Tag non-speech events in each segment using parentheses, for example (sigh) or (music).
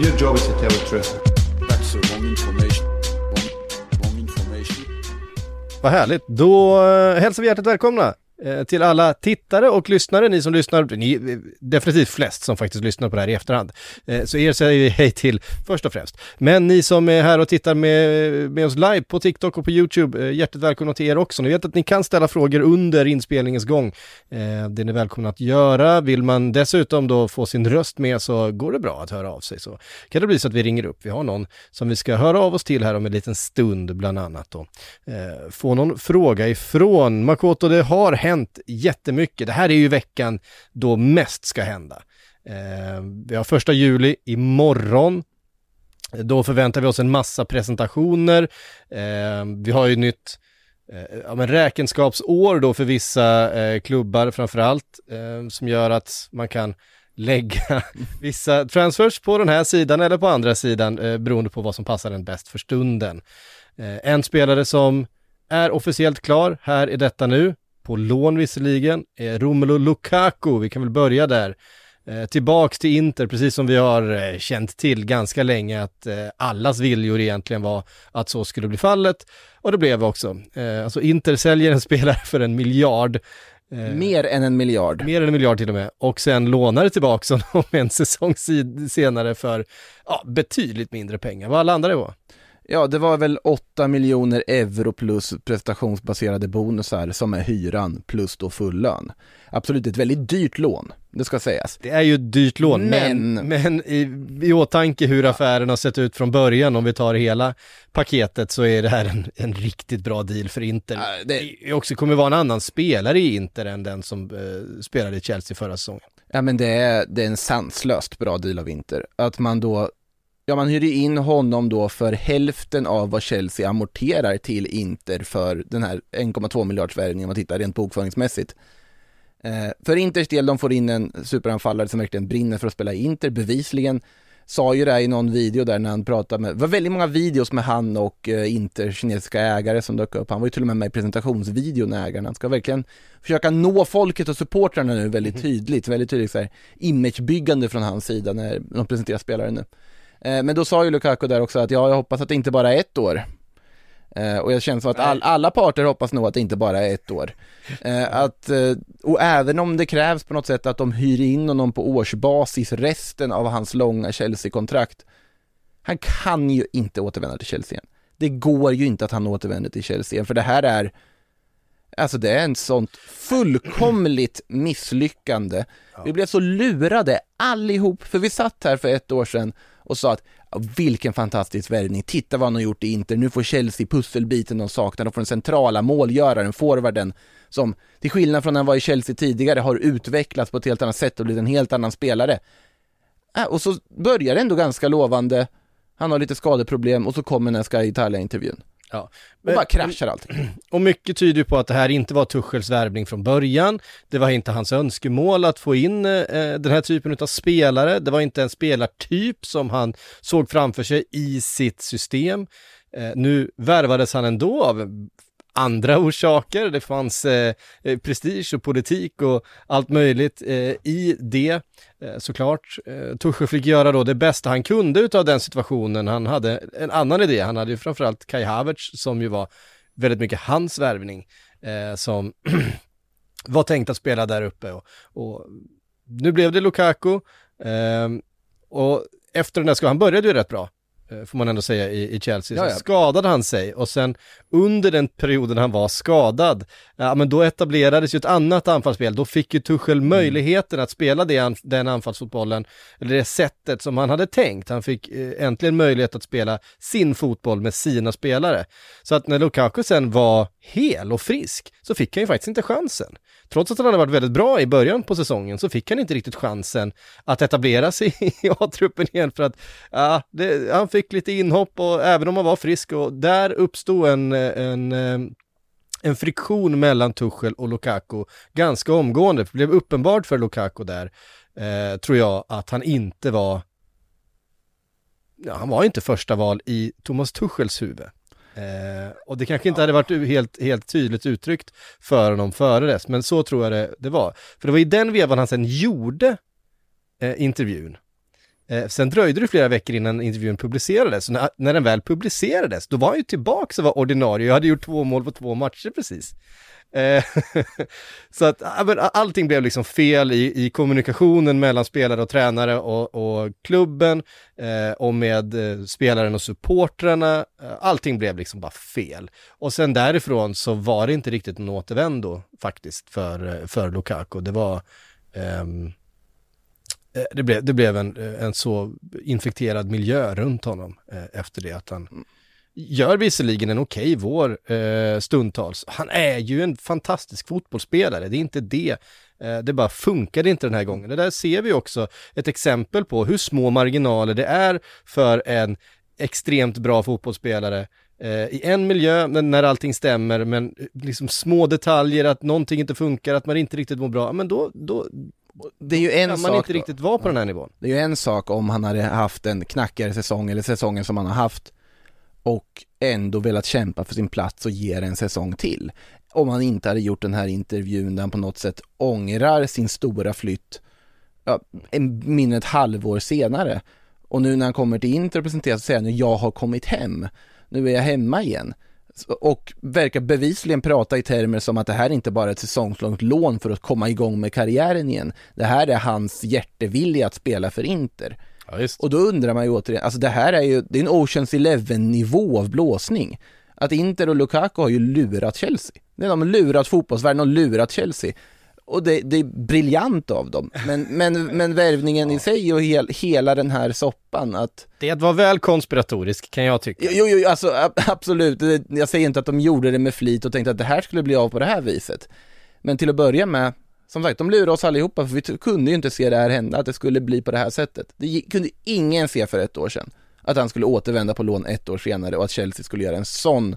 Your job is to tell the truth. That's the wrong information. Wrong, wrong information. Vad härligt. Då eh, hälsar vi hjärtligt välkomna Eh, till alla tittare och lyssnare, ni som lyssnar, ni är definitivt flest som faktiskt lyssnar på det här i efterhand. Eh, så er säger vi hej till först och främst. Men ni som är här och tittar med, med oss live på TikTok och på YouTube, hjärtligt välkomna till er också. Ni vet att ni kan ställa frågor under inspelningens gång. Det är ni välkomna att göra. Vill man dessutom då få sin röst med så går det bra att höra av sig. Så kan det bli så att vi ringer upp. Vi har någon som vi ska höra av oss till här om en liten stund bland annat då. Få någon fråga ifrån. Makoto, det har hänt jättemycket. Det här är ju veckan då mest ska hända. Eh, Vi har första juli imorgon. Då förväntar vi oss en massa presentationer. Eh, Vi har ju nytt eh, ja, men räkenskapsår då för vissa eh, klubbar framförallt, eh, som gör att man kan lägga (laughs) vissa transfers på den här sidan eller på andra sidan eh, beroende på vad som passar en bäst för stunden. Eh, en spelare som är officiellt klar, här är detta nu, på lån visserligen, är Romelu Lukaku, vi kan väl börja där. Eh, tillbaks till Inter, precis som vi har eh, känt till ganska länge att eh, allas viljor egentligen var att så skulle bli fallet. Och det blev också. Eh, alltså Inter säljer en (laughs) spelare för en miljard. Eh, Mer än en miljard. Mer än en miljard till och med. Och sen lånar det tillbaka honom (laughs) en säsong senare för ja, betydligt mindre pengar. Vad landar det på? Ja, det var väl 8 miljoner euro plus prestationsbaserade bonusar som är hyran plus då full lön. Absolut ett väldigt dyrt lån, det ska sägas. Det är ju ett dyrt lån, men, Men- men i, i åtanke hur affären har sett ut från början, om vi tar hela paketet, så är det här en, en riktigt bra deal för Inter. Ja, det- Det också kommer vara en annan spelare i Inter än den som eh, spelade i Chelsea förra säsongen. Ja men det är, det är en sanslöst bra deal av Inter. Att man då, ja man hyr in honom då för hälften av vad Chelsea amorterar till Inter för den här 1,2 miljarders värvningen om man tittar rent bokföringsmässigt. Eh, för Inters del, de får in en superanfallare som verkligen brinner för att spela i Inter, bevisligen. Sa ju det här i någon video där när han pratade med, det var väldigt många videos med han och eh, Inter kinesiska ägare som dök upp. Han var ju till och med med i presentationsvideon när ägaren, han ska verkligen försöka nå folket och supportrarna nu väldigt tydligt, väldigt tydligt så här, imagebyggande från hans sida när de presenterar spelare nu. Eh, men då sa ju Lukaku där också att ja, jag hoppas att det inte bara är ett år. Eh, och jag känner som att all, alla parter hoppas nog att det inte bara är ett år. Eh, att, och även om det krävs på något sätt att de hyr in honom på årsbasis resten av hans långa Chelsea-kontrakt. Han kan ju inte återvända till Chelsea igen. Det går ju inte att han återvänder till Chelsea igen, för det här är Alltså det är en sånt fullkomligt misslyckande. Vi blev så lurade allihop, för vi satt här för ett år sedan och sa att vilken fantastisk värvning, titta vad han har gjort i Inter, nu får Chelsea pusselbiten de saknar, de får den centrala målgöraren, forwarden, som till skillnad från när han var i Chelsea tidigare har utvecklats på ett helt annat sätt och blivit en helt annan spelare. Äh, och så börjar det ändå ganska lovande, han har lite skadeproblem och så kommer den här Sky Italia-intervjun. Ja. Och bara kraschar allting. (clears throat) Och mycket tyder på att det här inte var Tuchels värvning från början. Det var inte hans önskemål att få in eh, den här typen av spelare. Det var inte en spelartyp som han såg framför sig i sitt system. Eh, nu värvades han ändå av andra orsaker. Det fanns eh, eh, prestige och politik och allt möjligt eh, i det. Eh, såklart, eh, Tuchel fick göra då det bästa han kunde utav den situationen. Han hade en annan idé. Han hade ju framförallt Kai Havertz som ju var väldigt mycket hans värvning eh, som (clears throat) var tänkt att spela där uppe och, och nu blev det Lukaku eh, och efter den där skadan, han började ju rätt bra får man ändå säga i, i Chelsea, så skadade han sig och sen under den perioden han var skadad, ja men då etablerades ju ett annat anfallsspel, då fick ju Tuchel möjligheten att spela det, den anfallsfotbollen, eller det sättet som han hade tänkt. Han fick eh, äntligen möjlighet att spela sin fotboll med sina spelare. Så att när Lukaku sen var hel och frisk så fick han ju faktiskt inte chansen. Trots att han hade varit väldigt bra i början på säsongen så fick han inte riktigt chansen att etablera sig i (laughs) A-truppen igen för att ja, det, han fick lite inhopp och även om han var frisk och där uppstod en, en, eh, en friktion mellan Tuchel och Lukaku ganska omgående. Det blev uppenbart för Lukaku där, eh, tror jag, att han inte var ja, han var inte första val i Thomas Tuchels huvud. Eh, och det kanske inte hade varit helt, helt tydligt uttryckt för honom före dess, men så tror jag det, det var. För det var i den vevan han sen gjorde eh, intervjun. Eh, sen dröjde det flera veckor innan intervjun publicerades, så när, när den väl publicerades, då var han ju tillbaka och var ordinarie, jag hade gjort två mål på två matcher precis. Eh, (laughs) så att allting blev liksom fel i, i kommunikationen mellan spelare och tränare och, och klubben eh, och med eh, spelaren och supportrarna. Eh, allting blev liksom bara fel. Och sen därifrån så var det inte riktigt någon återvändo faktiskt för, för Lukaku. Det var eh, det blev, det blev en, eh, en så infekterad miljö runt honom eh, efter det att han gör visserligen en okej vår eh, stundtals. Han är ju en fantastisk fotbollsspelare, det är inte det. Eh, det bara funkade inte den här gången. Det där ser vi också ett exempel på hur små marginaler det är för en extremt bra fotbollsspelare eh, i en miljö men när allting stämmer men eh, liksom små detaljer att någonting inte funkar, att man inte riktigt mår bra, men då, då Det är ju en kan man sak inte då. riktigt vara på den här nivån. Det är ju en sak om han hade haft en knackigare säsong eller säsongen som han har haft och ändå velat kämpa för sin plats och ge det en säsong till. Om han inte hade gjort den här intervjun där han på något sätt ångrar sin stora flytt ja, en, mindre ett halvår senare. Och nu när han kommer till Inter och presenterar så säger han jag har kommit hem. Nu är jag hemma igen. Och verkar bevisligen prata i termer som att det här är inte bara ett säsongslångt lån för att komma igång med karriären igen. Det här är hans hjärtevilja att spela för Inter. Ja. Och då undrar man ju återigen, alltså det här är ju, det är en Oceans Eleven nivå av blåsning. Att Inter och Lukaku har ju lurat Chelsea. Är de har lurat fotbollsvärlden och lurat Chelsea. Och det, det är briljant av dem. Men, men, (laughs) men värvningen i sig och hel, hela den här soppan att Det var väl konspiratorisk kan jag tycka. Jo, jo, alltså absolut. Jag säger inte att de gjorde det med flit och tänkte att det här skulle bli av på det här viset. Men till att börja med, som sagt, de lurade oss allihopa för vi kunde ju inte se det här hända, att det skulle bli på det här sättet. Det kunde ingen se för ett år sedan. Att han skulle återvända på lån ett år senare och att Chelsea skulle göra en sån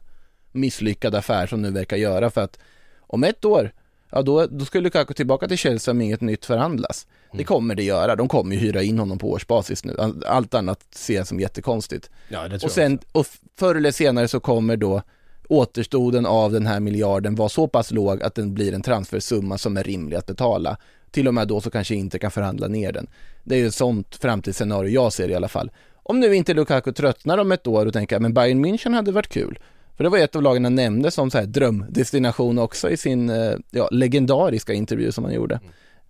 misslyckad affär som nu verkar göra för att om ett år, ja då, då skulle Lukaku tillbaka till Chelsea om inget nytt förhandlas. Det kommer det göra, de kommer ju hyra in honom på årsbasis nu. Allt annat ser jag som jättekonstigt. Ja, Och sen, och förr eller senare så kommer då återstoden av den här miljarden vara så pass låg att den blir en transfersumma som är rimlig att betala. Till och med då så kanske inte kan förhandla ner den. Det är ju ett sånt framtidsscenario jag ser i alla fall. Om nu inte Lukaku tröttnar om ett år och tänker men Bayern München hade varit kul. För det var ett av lagen han nämnde som så här drömdestination också i sin eh, ja, legendariska intervju som han gjorde.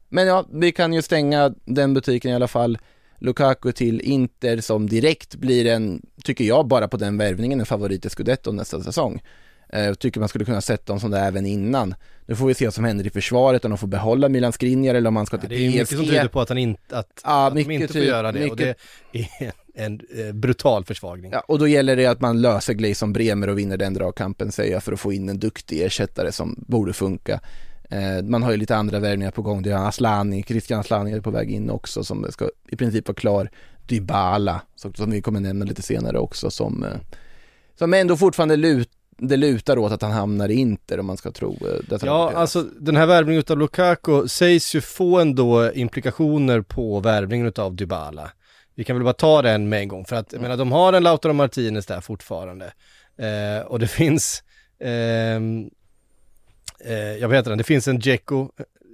Men ja, vi kan ju stänga den butiken i alla fall. Lukaku till Inter som direkt blir en, tycker jag bara på den värvningen, en favorit i Scudetto nästa säsong. Eh, Jag tycker man skulle kunna sätta dem som det även innan. Nu får vi se vad som händer i försvaret, om de får behålla Milan Skriniar eller om han ska till Det är ju mycket PSG. som tyder på att han inte, att, Ja, att de mycket inte får göra det och det mycket- är en, eh, brutal försvagning. Ja, och då gäller det att man löser Gleison Bremer och vinner den dragkampen säger jag för att få in en duktig ersättare som borde funka. Eh, man har ju lite andra värvningar på gång, det är Aslani, Christian Aslani är på väg in också som ska i princip vara klar. Dybala, som som vi kommer nämna lite senare också som, eh, som ändå fortfarande lut, det lutar åt att han hamnar i Inter om man ska tro eh, detta Ja, alltså den här värvningen utav Lukaku sägs ju få ändå implikationer på värvningen utav Dybala. Vi kan väl bara ta den med en gång, för att jag menar, de har en Lautaro Martinez där fortfarande. Eh, och det (laughs) finns, ehm, eh, jag vet inte, det finns en Dzeko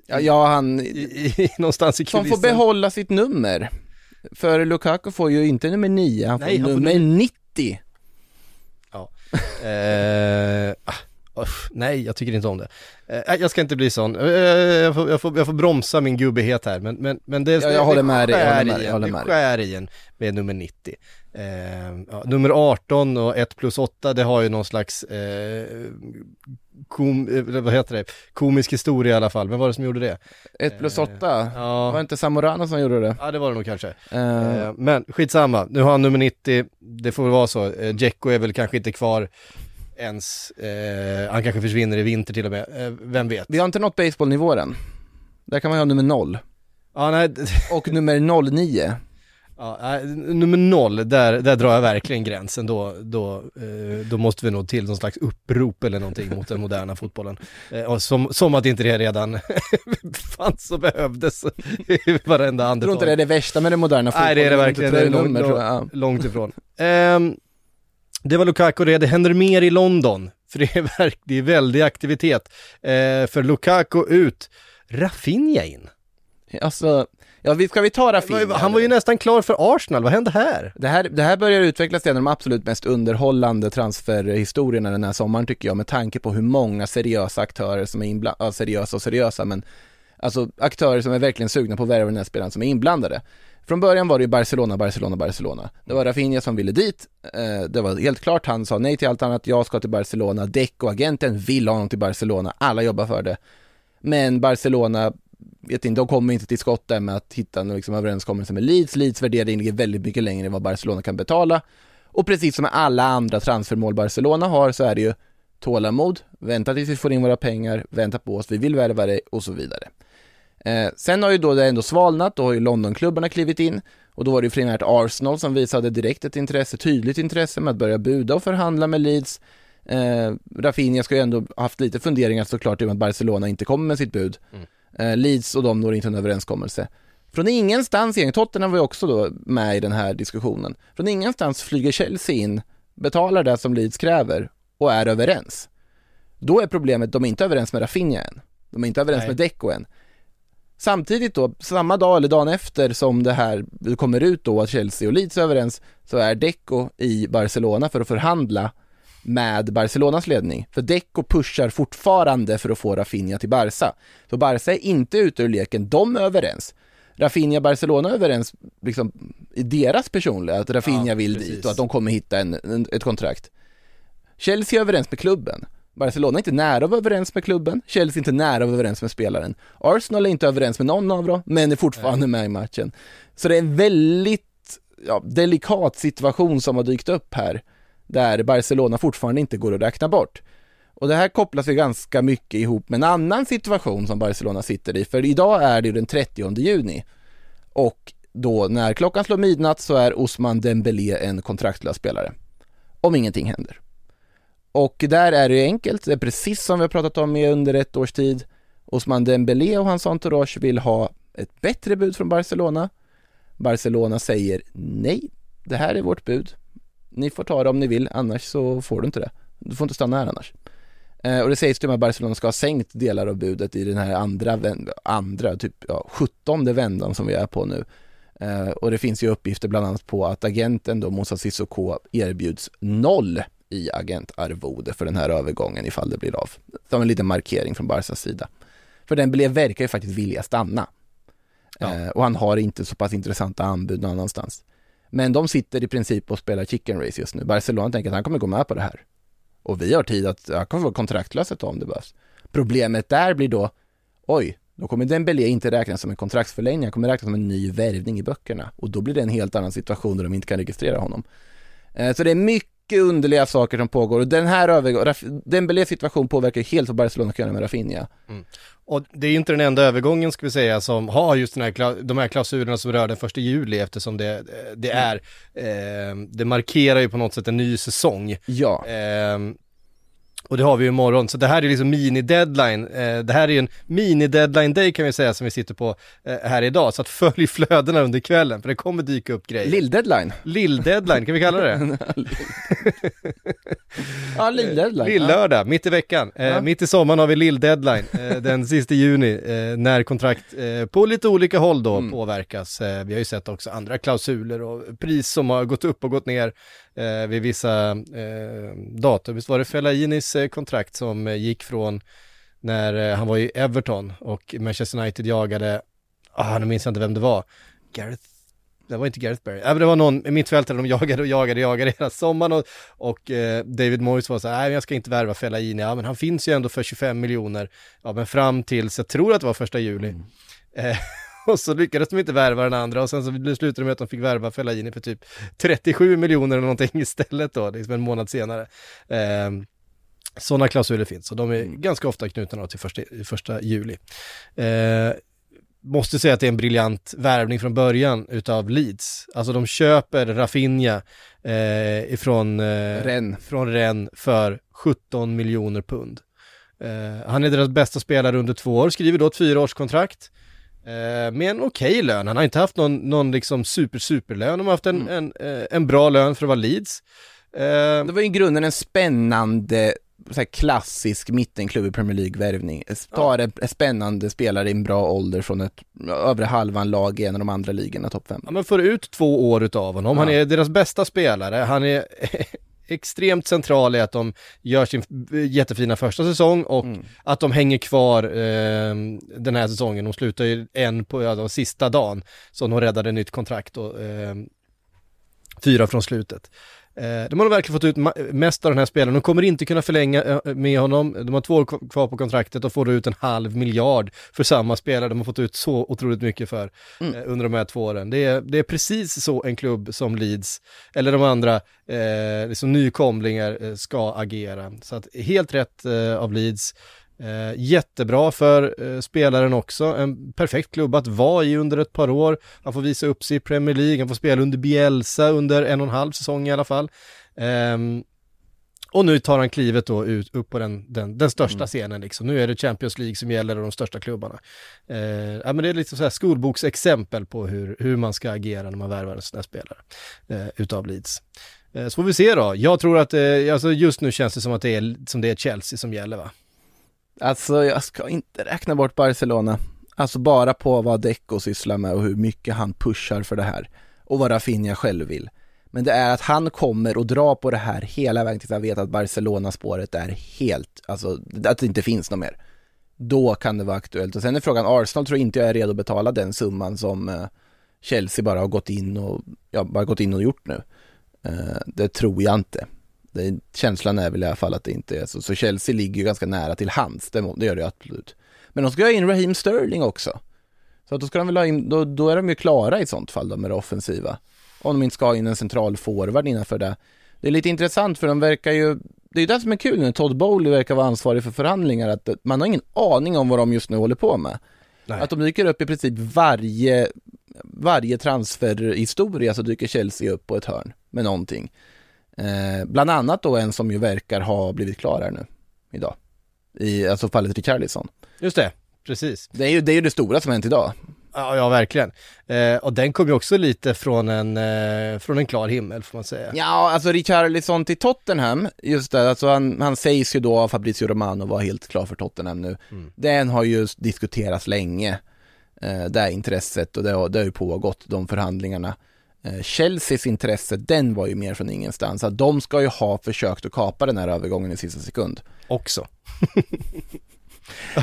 ja, ja, han, i, i, någonstans i som kulissen. får behålla sitt nummer. För Lukaku får ju inte nummer 9, han får Nej, han får nummer 90. Ja. Eh, ah, Uff, nej, jag tycker inte om det. Eh, jag ska inte bli sån. Eh, jag, får, jag, får, jag får bromsa min gubbighet här, men, men, men det, Ja, jag håller med dig, jag håller med dig, håller det med skär i en med nummer 90. Eh, ja, nummer 18 och 1 plus 8, det har ju någon slags eh, kom, eh, vad heter det? komisk historia i alla fall. Vem var det som gjorde det? 1 plus Eh, 8, ja. var det inte Samorano som gjorde det? Ja, det var det nog kanske. Eh, Eh, men skitsamma, nu har han nummer 90, det får väl vara så. Eh, Dzeko är väl kanske inte kvar ens, eh, han kanske försvinner i vinter till och med, eh, vem vet? vi har inte nått baseballnivå än. Där kan man ha nummer 0. Ja, nej, (laughs) Och nummer 09. ja, nummer 0, där, där drar jag verkligen gränsen, då, då, eh, då måste vi nog till någon slags upprop eller någonting mot den moderna fotbollen. (laughs) Eh, och som, som att inte det redan (laughs) fanns och behövdes i varenda Jag andetag. tror inte det är det värsta med den moderna fotbollen. Nej det är det verkligen, det är långt, jag. långt, ifrån. Ehm, det var Lukaku det, det händer mer i London, (laughs) för det är, verk, det är väldig aktivitet. Eh, för Lukaku ut, Rafinha in. Alltså, ja vi, ska vi ta Rafinha? Han var ju nästan klar för Arsenal, vad hände här? Det här, det här börjar utvecklas till en av de absolut mest underhållande transferhistorierna den här sommaren tycker jag med tanke på hur många seriösa aktörer som är inblandade, ja, seriösa och seriösa men alltså aktörer som är verkligen sugna på att värva den här spelaren som är inblandade. Från början var det ju Barcelona, Barcelona, Barcelona. Det var Rafinha som ville dit, eh, det var helt klart, han sa nej till allt annat, jag ska till Barcelona, Deco, agenten, vill ha honom till Barcelona, alla jobbar för det. Men Barcelona, vet inte, de kommer inte till skott där med att hitta en liksom, överenskommelse med Leeds. Leeds värdering ligger väldigt mycket längre än vad Barcelona kan betala. Och precis som med alla andra transfermål Barcelona har så är det ju tålamod, vänta tills vi får in våra pengar, vänta på oss, vi vill värva dig och så vidare. Eh, sen har ju då det ändå svalnat, då har ju Londonklubbarna klivit in och då var det ju primärt Arsenal som visade direkt ett intresse, tydligt intresse med att börja buda och förhandla med Leeds. Eh, Rafinha ska ju ändå haft lite funderingar såklart i och med att Barcelona inte kommer med sitt bud. Eh, Leeds och de når inte en överenskommelse. Från ingenstans, Tottenham var ju också då med i den här diskussionen. Från ingenstans flyger Chelsea in, betalar det som Leeds kräver och är överens. Då är problemet, de är inte överens med Rafinha än. De är inte överens Nej. med Deco än. Samtidigt då, samma dag eller dagen efter som det här kommer ut då att Chelsea och Leeds är överens, så är Deco i Barcelona för att förhandla med Barcelonas ledning. För Deco pushar fortfarande för att få Rafinha till Barca. Så Barca är inte ute ur leken, de är överens. Rafinha och Barcelona är överens liksom, i deras personliga, att Rafinha Ja, vill precis. dit och att de kommer hitta en, en, ett kontrakt. Chelsea är överens med klubben. Barcelona är inte nära att vara överens med klubben, Chelsea är inte nära att vara överens med spelaren. Arsenal är inte överens med någon av dem, men är fortfarande med i matchen. Så det är en väldigt ja, delikat situation som har dykt upp här, där Barcelona fortfarande inte går att räkna bort. Och det här kopplas ju ganska mycket ihop med en annan situation som Barcelona sitter i, för idag är det ju den 30 juni. Och då när klockan slår midnatt så är Osman Dembélé en kontraktlös spelare. Om ingenting händer. Och där är det enkelt, det är precis som vi har pratat om i under ett års tid. Osman Dembélé och hans entourage vill ha ett bättre bud från Barcelona. Barcelona säger nej, det här är vårt bud. Ni får ta det om ni vill, annars så får du inte det. Du får inte stanna här annars. Eh, och det sägs till och med att Barcelona ska ha sänkt delar av budet i den här andra, andra typ ja, 17 vändan som vi är på nu. Eh, och det finns ju uppgifter bland annat på att agenten då, Moussa Sissoko, erbjuds noll i agentarvode för den här övergången ifall det blir av. Som en liten markering från Barcas sida. För den blev, verkar ju faktiskt vilja stanna. Eh, och han har inte så pass intressanta anbud någon annanstans. Men de sitter i princip och spelar chicken race just nu. Barcelona tänker att han kommer gå med på det här. Och vi har tid att, han kommer vara kontraktlös ett tag om det behövs. Problemet där blir då, oj, då kommer Dembélé inte räknas som en kontraktsförlängning, han kommer räknas som en ny värvning i böckerna. Och då blir det en helt annan situation där de inte kan registrera honom. Eh, Så det är mycket underliga saker som pågår och den här övergången, Dembélés situation påverkar helt vad Barcelona kan göra med Rafinha. Och det är inte den enda övergången ska vi säga som har just den här, de här klausulerna som rör den första juli eftersom det, det är, eh, det markerar ju på något sätt en ny säsong. Ja. Ehm, och det har vi ju imorgon, så det här är liksom mini-deadline. Eh, det här är ju en mini-deadline day kan vi säga som vi sitter på eh, här idag. Så att (laughs) följ flödena under kvällen, för det kommer dyka upp grejer. Lill-deadline. Lill-deadline, kan vi kalla det? (laughs) Ja, lill-deadline. Lill-lördag, mitt i veckan. Eh, Ja. Mitt i sommaren har vi lill-deadline, eh, (laughs) den sista juni, eh, när kontrakt eh, på lite olika håll då Mm. påverkas. Vi har ju sett också andra klausuler och pris som har gått upp och gått ner. vid vissa datum. Visst var det Fellainis kontrakt som eh, gick från när eh, han var i Everton och Manchester United jagade, ah, nu minns jag inte vem det var, Gareth det var inte Gareth Barry, äh, men det var någon mittfältare de jagade och jagade och jagade hela sommaren och, och eh, David Moyes var så här, nej jag ska inte värva Fellaini, ja men han finns ju ändå för 25 miljoner, ja men fram tills, jag tror att det var första juli. Mm. Eh, (laughs) och så lyckades de inte värva den andra och sen så slutade de med att de fick värva Fellaini för typ 37 miljoner eller någonting (laughs) istället då, liksom en månad senare. Eh, sådana klausuler finns och de är mm. ganska ofta knutna till första, första juli. Eh, måste säga att det är en briljant värvning från början utav Leeds. Alltså de köper Rafinha eh, ifrån eh, Ren. från Ren för 17 miljoner pund. Eh, han är deras bästa spelare under två år, skriver då ett fyraårskontrakt. Eh, med en okej okay lön, han har inte haft någon, någon liksom super superlön, de har haft en, mm. en, eh, en bra lön för att vara Leeds. Eh, det var i grunden en spännande så klassisk mittenklubb i Premier League-värvning. Tar en spännande spelare i en bra ålder från ett övre halvan lag i en av de andra ligorna, topp fem. Ja men får ut två år utav honom, ja. han är deras bästa spelare, han är (laughs) extremt central i att de gör sin jättefina första säsong och mm. att de hänger kvar eh, den här säsongen. De slutar ju en på ja, sista dagen, så de räddade nytt kontrakt och eh, fyra från slutet. Eh, de har verkligen fått ut mest av den här spelaren. De kommer inte kunna förlänga eh, med honom. De har två år kvar på kontraktet och får ut en halv miljard för samma spelare. De har fått ut så otroligt mycket för mm. Eh, under de här två åren. Det är, det är precis så en klubb som Leeds, eller de andra eh, liksom nykomlingar, ska agera. Så att helt rätt eh, av Leeds. Eh, jättebra för eh, spelaren också, en perfekt klubb att vara i under ett par år. Han får visa upp sig i Premier League, han får spela under Bielsa under en och en halv säsong i alla fall. Eh, och nu tar han klivet då ut, upp på den, den, den största mm. scenen liksom. Nu är det Champions League som gäller och de största klubbarna. Eh, ja, men det är lite så här skolboksexempel på hur, hur man ska agera när man värvar en sån här spelare eh, utav Leeds. Eh, så får vi se då. Jag tror att, alltså just nu känns det som att det är, som det är Chelsea som gäller va? Alltså jag ska inte räkna bort Barcelona. Alltså bara på vad Deco sysslar med och hur mycket han pushar för det här. Och vad Rafinha själv vill. Men det är att han kommer och drar på det här hela vägen tills han vet att Barcelona-spåret är helt, alltså att det inte finns något mer. Då kan det vara aktuellt. Och sen är frågan, Arsenal tror inte jag är redo att betala den summan som eh, Chelsea bara har gått in och, ja, bara gått in och gjort nu. Eh, det tror jag inte. Det, känslan är väl i alla fall att det inte är så. Så Chelsea ligger ju ganska nära till hands, det, det gör det absolut. Men de ska ha in Raheem Sterling också. Så att då ska de väl ha in, då, då är de ju klara i sånt fall då med det offensiva. Om de inte ska ha in en central forward innanför det. Det är lite intressant för de verkar ju, det är ju det som är kul när Todd Bowley verkar vara ansvarig för förhandlingar, att man har ingen aning om vad de just nu håller på med. Nej. Att de dyker upp i princip varje, varje transferhistoria så dyker Chelsea upp på ett hörn med någonting. Eh, bland annat då en som ju verkar ha blivit klar här nu idag. I alltså fallet Richarlison. Just det, precis. Det är ju det, är ju det stora som hänt idag. Ja, ja verkligen. Eh, och den kom ju också lite från en, eh, från en klar himmel får man säga. Ja, alltså Richarlison till Tottenham, just det, alltså han, han sägs ju då av Fabrizio Romano vara helt klar för Tottenham nu. Mm. Den har ju diskuterats länge, eh, det intresset och det har, det har ju pågått, de förhandlingarna. Eh, Chelseas intresse, den var ju mer från ingenstans. Att de ska ju ha försökt att kapa den här övergången i sista sekund. Också. (laughs)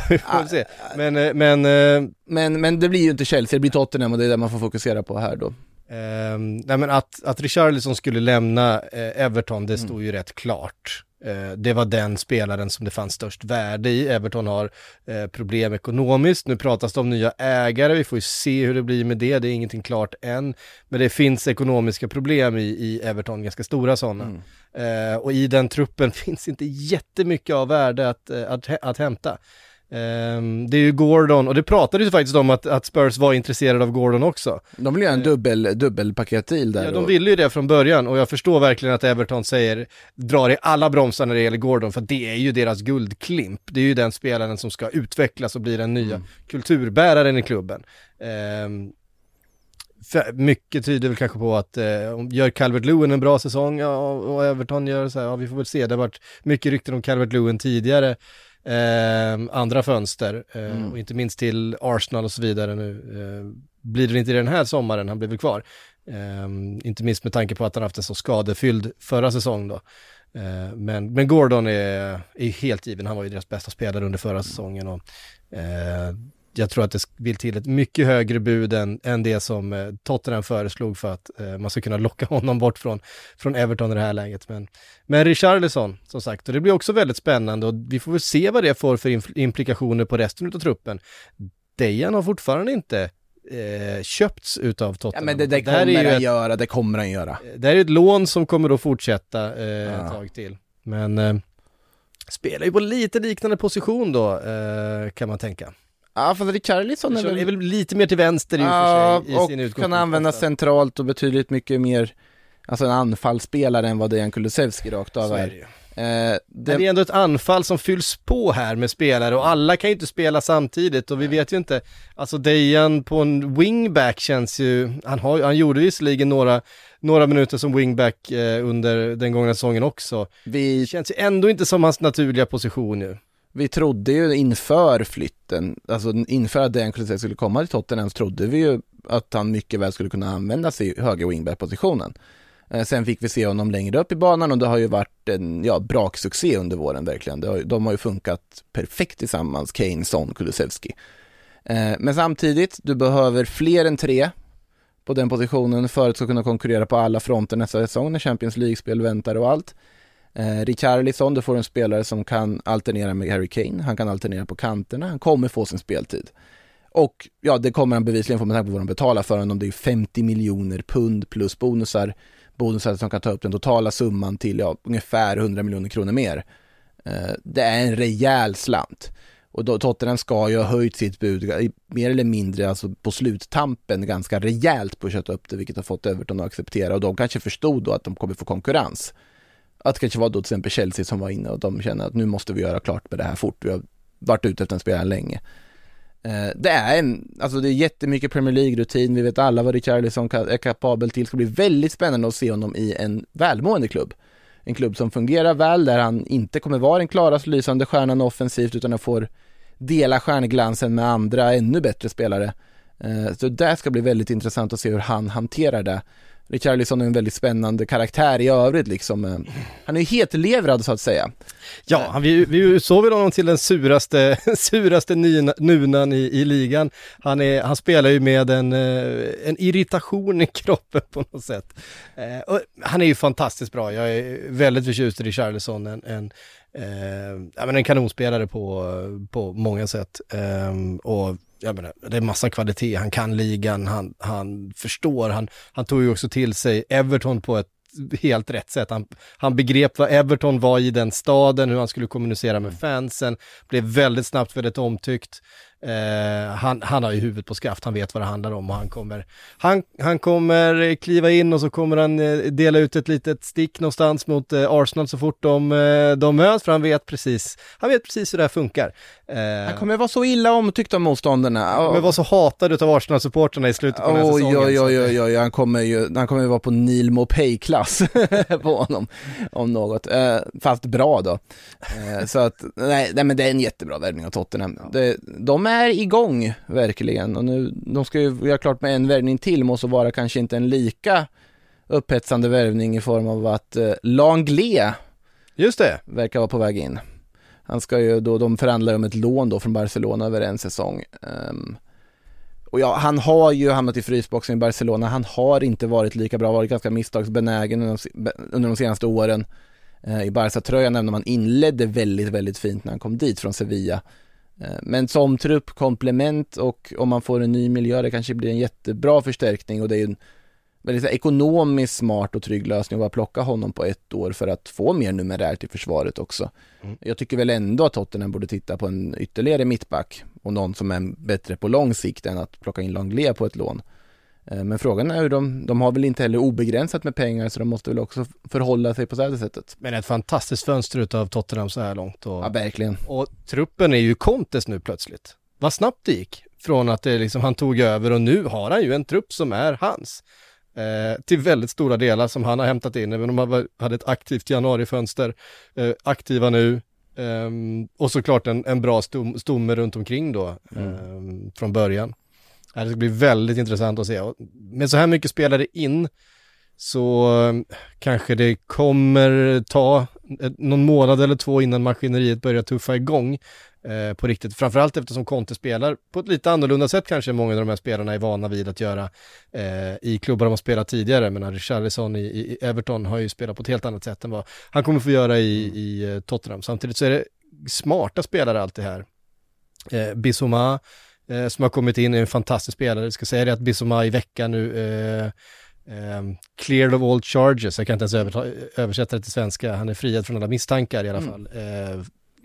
Vi får se. Men, eh, men, eh, men, men det blir ju inte Chelsea, det blir Tottenham och det är det man får fokusera på här då. Um, nej men att, att Richarlison skulle lämna eh, Everton, det mm. stod ju rätt klart. Eh, det var den spelaren som det fanns störst värde i. Everton har eh, problem ekonomiskt. Nu pratas det om nya ägare, vi får ju se hur det blir med det. Det är ingenting klart än. Men det finns ekonomiska problem i, i Everton, ganska stora sådana. Mm. Eh, och i den truppen (laughs) finns inte jättemycket av värde att, att, att hämta. Um, det är ju Gordon, och det pratades ju faktiskt om att, att Spurs var intresserade av Gordon också. De vill göra en dubbel, dubbelpaketdeal där. Ja, de ville ju det från början och jag förstår verkligen att Everton säger, drar i alla bromsar när det gäller Gordon, för det är ju deras guldklimp. Det är ju den spelaren som ska utvecklas och bli den nya mm. kulturbäraren i klubben. Um, mycket tyder väl kanske på att eh, gör Calvert Lewin en bra säsong ja, och Everton gör så här, ja vi får väl se, det har varit mycket rykten om Calvert Lewin tidigare eh, andra fönster eh, mm. och inte minst till Arsenal och så vidare nu. Eh, blir det inte den här sommaren, han blir väl kvar. Ehm, inte minst med tanke på att han haft en så skadefylld förra säsong då. Ehm, men, men Gordon är, är helt given, han var ju deras bästa spelare under förra säsongen och eh, jag tror att det vill till ett mycket högre bud än, än det som eh, Tottenham föreslog för att eh, man ska kunna locka (laughs) honom bort från, från Everton i det här läget. Men, men Richarlison, som sagt, och det blir också väldigt spännande och vi får väl se vad det får för impl- implikationer på resten av truppen. Dejan har fortfarande inte eh, köpts utav Tottenham. Ja men det, det kommer ju han ett- göra, det kommer han göra. det här är ett lån som kommer att fortsätta eh, Ja. ett tag till. Men eh, spelar ju på lite liknande position då, eh, kan man tänka. Ja fast Richarlison är väl... är väl lite mer till vänster i och Ja, för sig sin och utgångspunkt. kan användas centralt och betydligt mycket mer, alltså en anfallsspelare än vad Dejan Kulusevski rakt av är är. det ju. Eh, Men det, är ändå ett anfall som fylls på här med spelare och alla kan ju inte spela samtidigt och vi vet ju inte, alltså Dejan på en wingback känns ju, han, har, han gjorde visserligen några, några minuter som wingback eh, under den gångna säsongen också. vi, känns ju ändå inte som hans naturliga position nu vi trodde ju inför flytten, alltså inför att Dejan Kulusevski skulle komma till Tottenham så trodde vi ju att han mycket väl skulle kunna användas i höger wingback-positionen. Eh, sen fick vi se honom längre upp i banan och det har ju varit en ja, braksuccé under våren verkligen. Har, de har ju funkat perfekt tillsammans, Kane, Son, Kulusevski. Eh, men samtidigt, du behöver fler än tre på den positionen för att kunna konkurrera på alla fronter nästa säsong när Champions League-spel väntar och allt. Eh, Richarlison, du får en spelare som kan alternera med Harry Kane, han kan alternera på kanterna, han kommer få sin speltid. Och ja, det kommer han bevisligen få med tanke på vad de betalar för honom. Det är 50 miljoner pund plus bonusar. Bonusar som kan ta upp den totala summan till ja, ungefär 100 miljoner kronor mer. Eh, det är en rejäl slant. Och då, Tottenham ska ju ha höjt sitt bud mer eller mindre alltså på sluttampen ganska rejält på att köta upp det vilket har fått Everton att acceptera och de kanske förstod då att de kommer få konkurrens. Att det kanske var då till exempel Chelsea som var inne och de känner att nu måste vi göra klart med det här fort. Vi har varit ute efter en spelare länge. Eh, det är en, alltså det är jättemycket Premier League-rutin, vi vet alla vad Richarlison är kapabel till. Det ska bli väldigt spännande att se honom i en välmående klubb. En klubb som fungerar väl, där han inte kommer vara den klarast lysande stjärnan offensivt, utan han får dela stjärnglansen med andra ännu bättre spelare. Eh, så det ska bli väldigt intressant att se hur han hanterar det. Richarlison är en väldigt spännande karaktär i övrigt liksom. Eh, han är ju hetlevrad så att säga. Ja, vi, vi utsåg väl honom till den suraste, (laughs) suraste nina- nunan i, i ligan. Han, är, han spelar ju med en, eh, en irritation i (laughs) kroppen på något sätt. Eh, och han är ju fantastiskt bra, jag är väldigt förtjust i Richarlison, en, en, eh, ja, men en kanonspelare på, på många sätt. Eh, och jag menar, det är massa kvalitet, han kan ligan, han, han förstår, han, han tog ju också till sig Everton på ett helt rätt sätt. Han, han begrep vad Everton var i den staden, hur han skulle kommunicera med fansen, blev väldigt snabbt väldigt omtyckt. Eh, han, han har ju huvudet på skaft, han vet vad det handlar om och han kommer, han, han kommer kliva in och så kommer han eh, dela ut ett litet stick någonstans mot eh, Arsenal så fort de, eh, de möts, för han vet precis, han vet precis hur det här funkar. Eh, Han kommer vara så illa omtyckt av motståndarna. han kommer vara så hatad utav Arsenal-supportrarna i slutet på den här säsongen. oj, oj, oj, oj, han kommer ju, han kommer vara på Neil Mopay-klass (laughs) på honom, om något. Eh, fast bra då. Eh, så att, nej, nej, men det är en jättebra värvning av Tottenham. Det, de är igång, verkligen. Och nu, de ska ju göra klart med en värvning till, måste vara kanske inte en lika upphetsande värvning i form av att eh, Langlais Just det. verkar vara på väg in. Han ska ju då, de förhandlar om ett lån då från Barcelona över en säsong. Um, och ja, han har ju hamnat i frysboxen i Barcelona, han har inte varit lika bra, varit ganska misstagsbenägen under de, under de senaste åren. Uh, I Barca-tröjan, även om han inledde väldigt, väldigt fint när han kom dit från Sevilla. Uh, Men som trupp, komplement och om man får en ny miljö, det kanske blir en jättebra förstärkning och det är ju en väldigt så här ekonomiskt smart och trygg lösning att bara plocka honom på ett år för att få mer numerärt i försvaret också. Jag tycker väl ändå att Tottenham borde titta på en ytterligare mittback och någon som är bättre på lång sikt än att plocka in Langlais på ett lån. Eh, Men frågan är hur de, de har väl inte heller obegränsat med pengar så de måste väl också förhålla sig på det här sättet. Men ett fantastiskt fönster utav Tottenham så här långt. Och... Ja, verkligen. Och truppen är ju Contes nu plötsligt. Vad snabbt det gick från att det liksom, han tog över och nu har han ju en trupp som är hans. Eh, till väldigt stora delar som han har hämtat in, även om han hade ett aktivt januarifönster, eh, aktiva nu. ehm, och såklart en, en bra stom, stomme runt omkring då, ehm, från början. Ja, Det ska bli väldigt intressant att se. Med så här mycket spelare in så eh, kanske det kommer ta någon månad eller två innan maskineriet börjar tuffa igång eh, på riktigt. Framförallt eftersom Conte spelar på ett lite annorlunda sätt kanske många av de här spelarna är vana vid att göra eh, i klubbar de har spelat tidigare. Men Richarlison i, i Everton har ju spelat på ett helt annat sätt än vad han kommer få göra i, i eh, Tottenham. Samtidigt så är det smarta spelare allt det här. Eh, Bissouma eh, som har kommit in är en fantastisk spelare. Jag ska säga det att Bissouma i veckan nu eh, eh, cleared of all charges, jag kan inte ens översätta det till svenska, han är friad från alla misstankar i alla Mm. fall,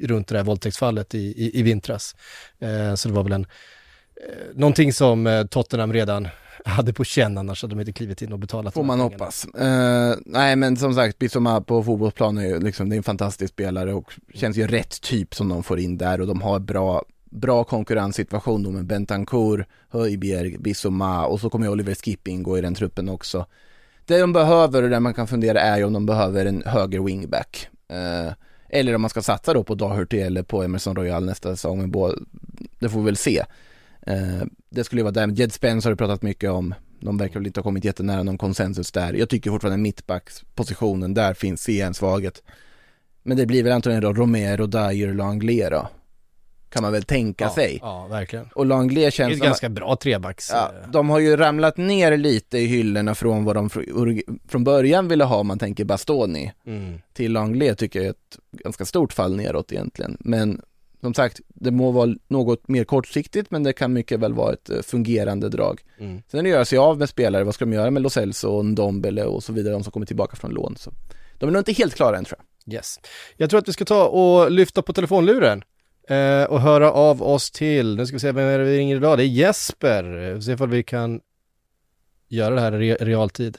runt det här våldtäktsfallet i, i, i vintras. Eh, så det var väl en, eh, någonting som eh, Tottenham redan (laughs) hade på känn, annars hade de inte klivit in och betalat. Får man hoppas. Eh, nej men som sagt, Bissoma på fotbollsplan är ju liksom, det är en fantastisk spelare och känns ju rätt typ som de får in där och de har bra, bra konkurrenssituation då med Bentancourt, Höjbjerg, Bissoma och så kommer ju Oliver Skip ingå i den truppen också. Det de behöver och det man kan fundera är ju om de behöver en höger wingback. Eh, eller om man ska satsa då på Daherty eller på Emerson Royal nästa säsong. Men det får vi väl se. Eh, det skulle ju vara där, Jed Spence har du pratat mycket om. De verkar väl inte ha kommit jättenära någon konsensus där. Jag tycker fortfarande mittbackspositionen, där finns ser jag en svaghet. Men det blir väl antagligen då Romero, Dyer, Langley då. Kan man väl tänka ja, sig. Ja, verkligen. Och Langley Det är känns ett ganska bra trebacks. Ja, eh, de har ju ramlat ner lite i hyllorna från vad de fr- från början ville ha om man tänker Bastoni. Mm. Till Langley tycker jag är ett ganska stort fall neråt egentligen. Men som sagt, det må vara något mer kortsiktigt men det kan mycket väl vara ett eh, fungerande drag. Mm. Sen är det att göra sig av med spelare, vad ska de göra med Lo Celso och Ndombele och så vidare, de som kommer tillbaka från lån. Så. De är nog inte helt klara än tror jag. Yes. Jag tror att vi ska ta och lyfta på telefonluren eh, och höra av oss till, nu ska vi se vem är det vi ringer idag, det är Jesper. Eh, Se ifall vi kan göra det här i re- realtid.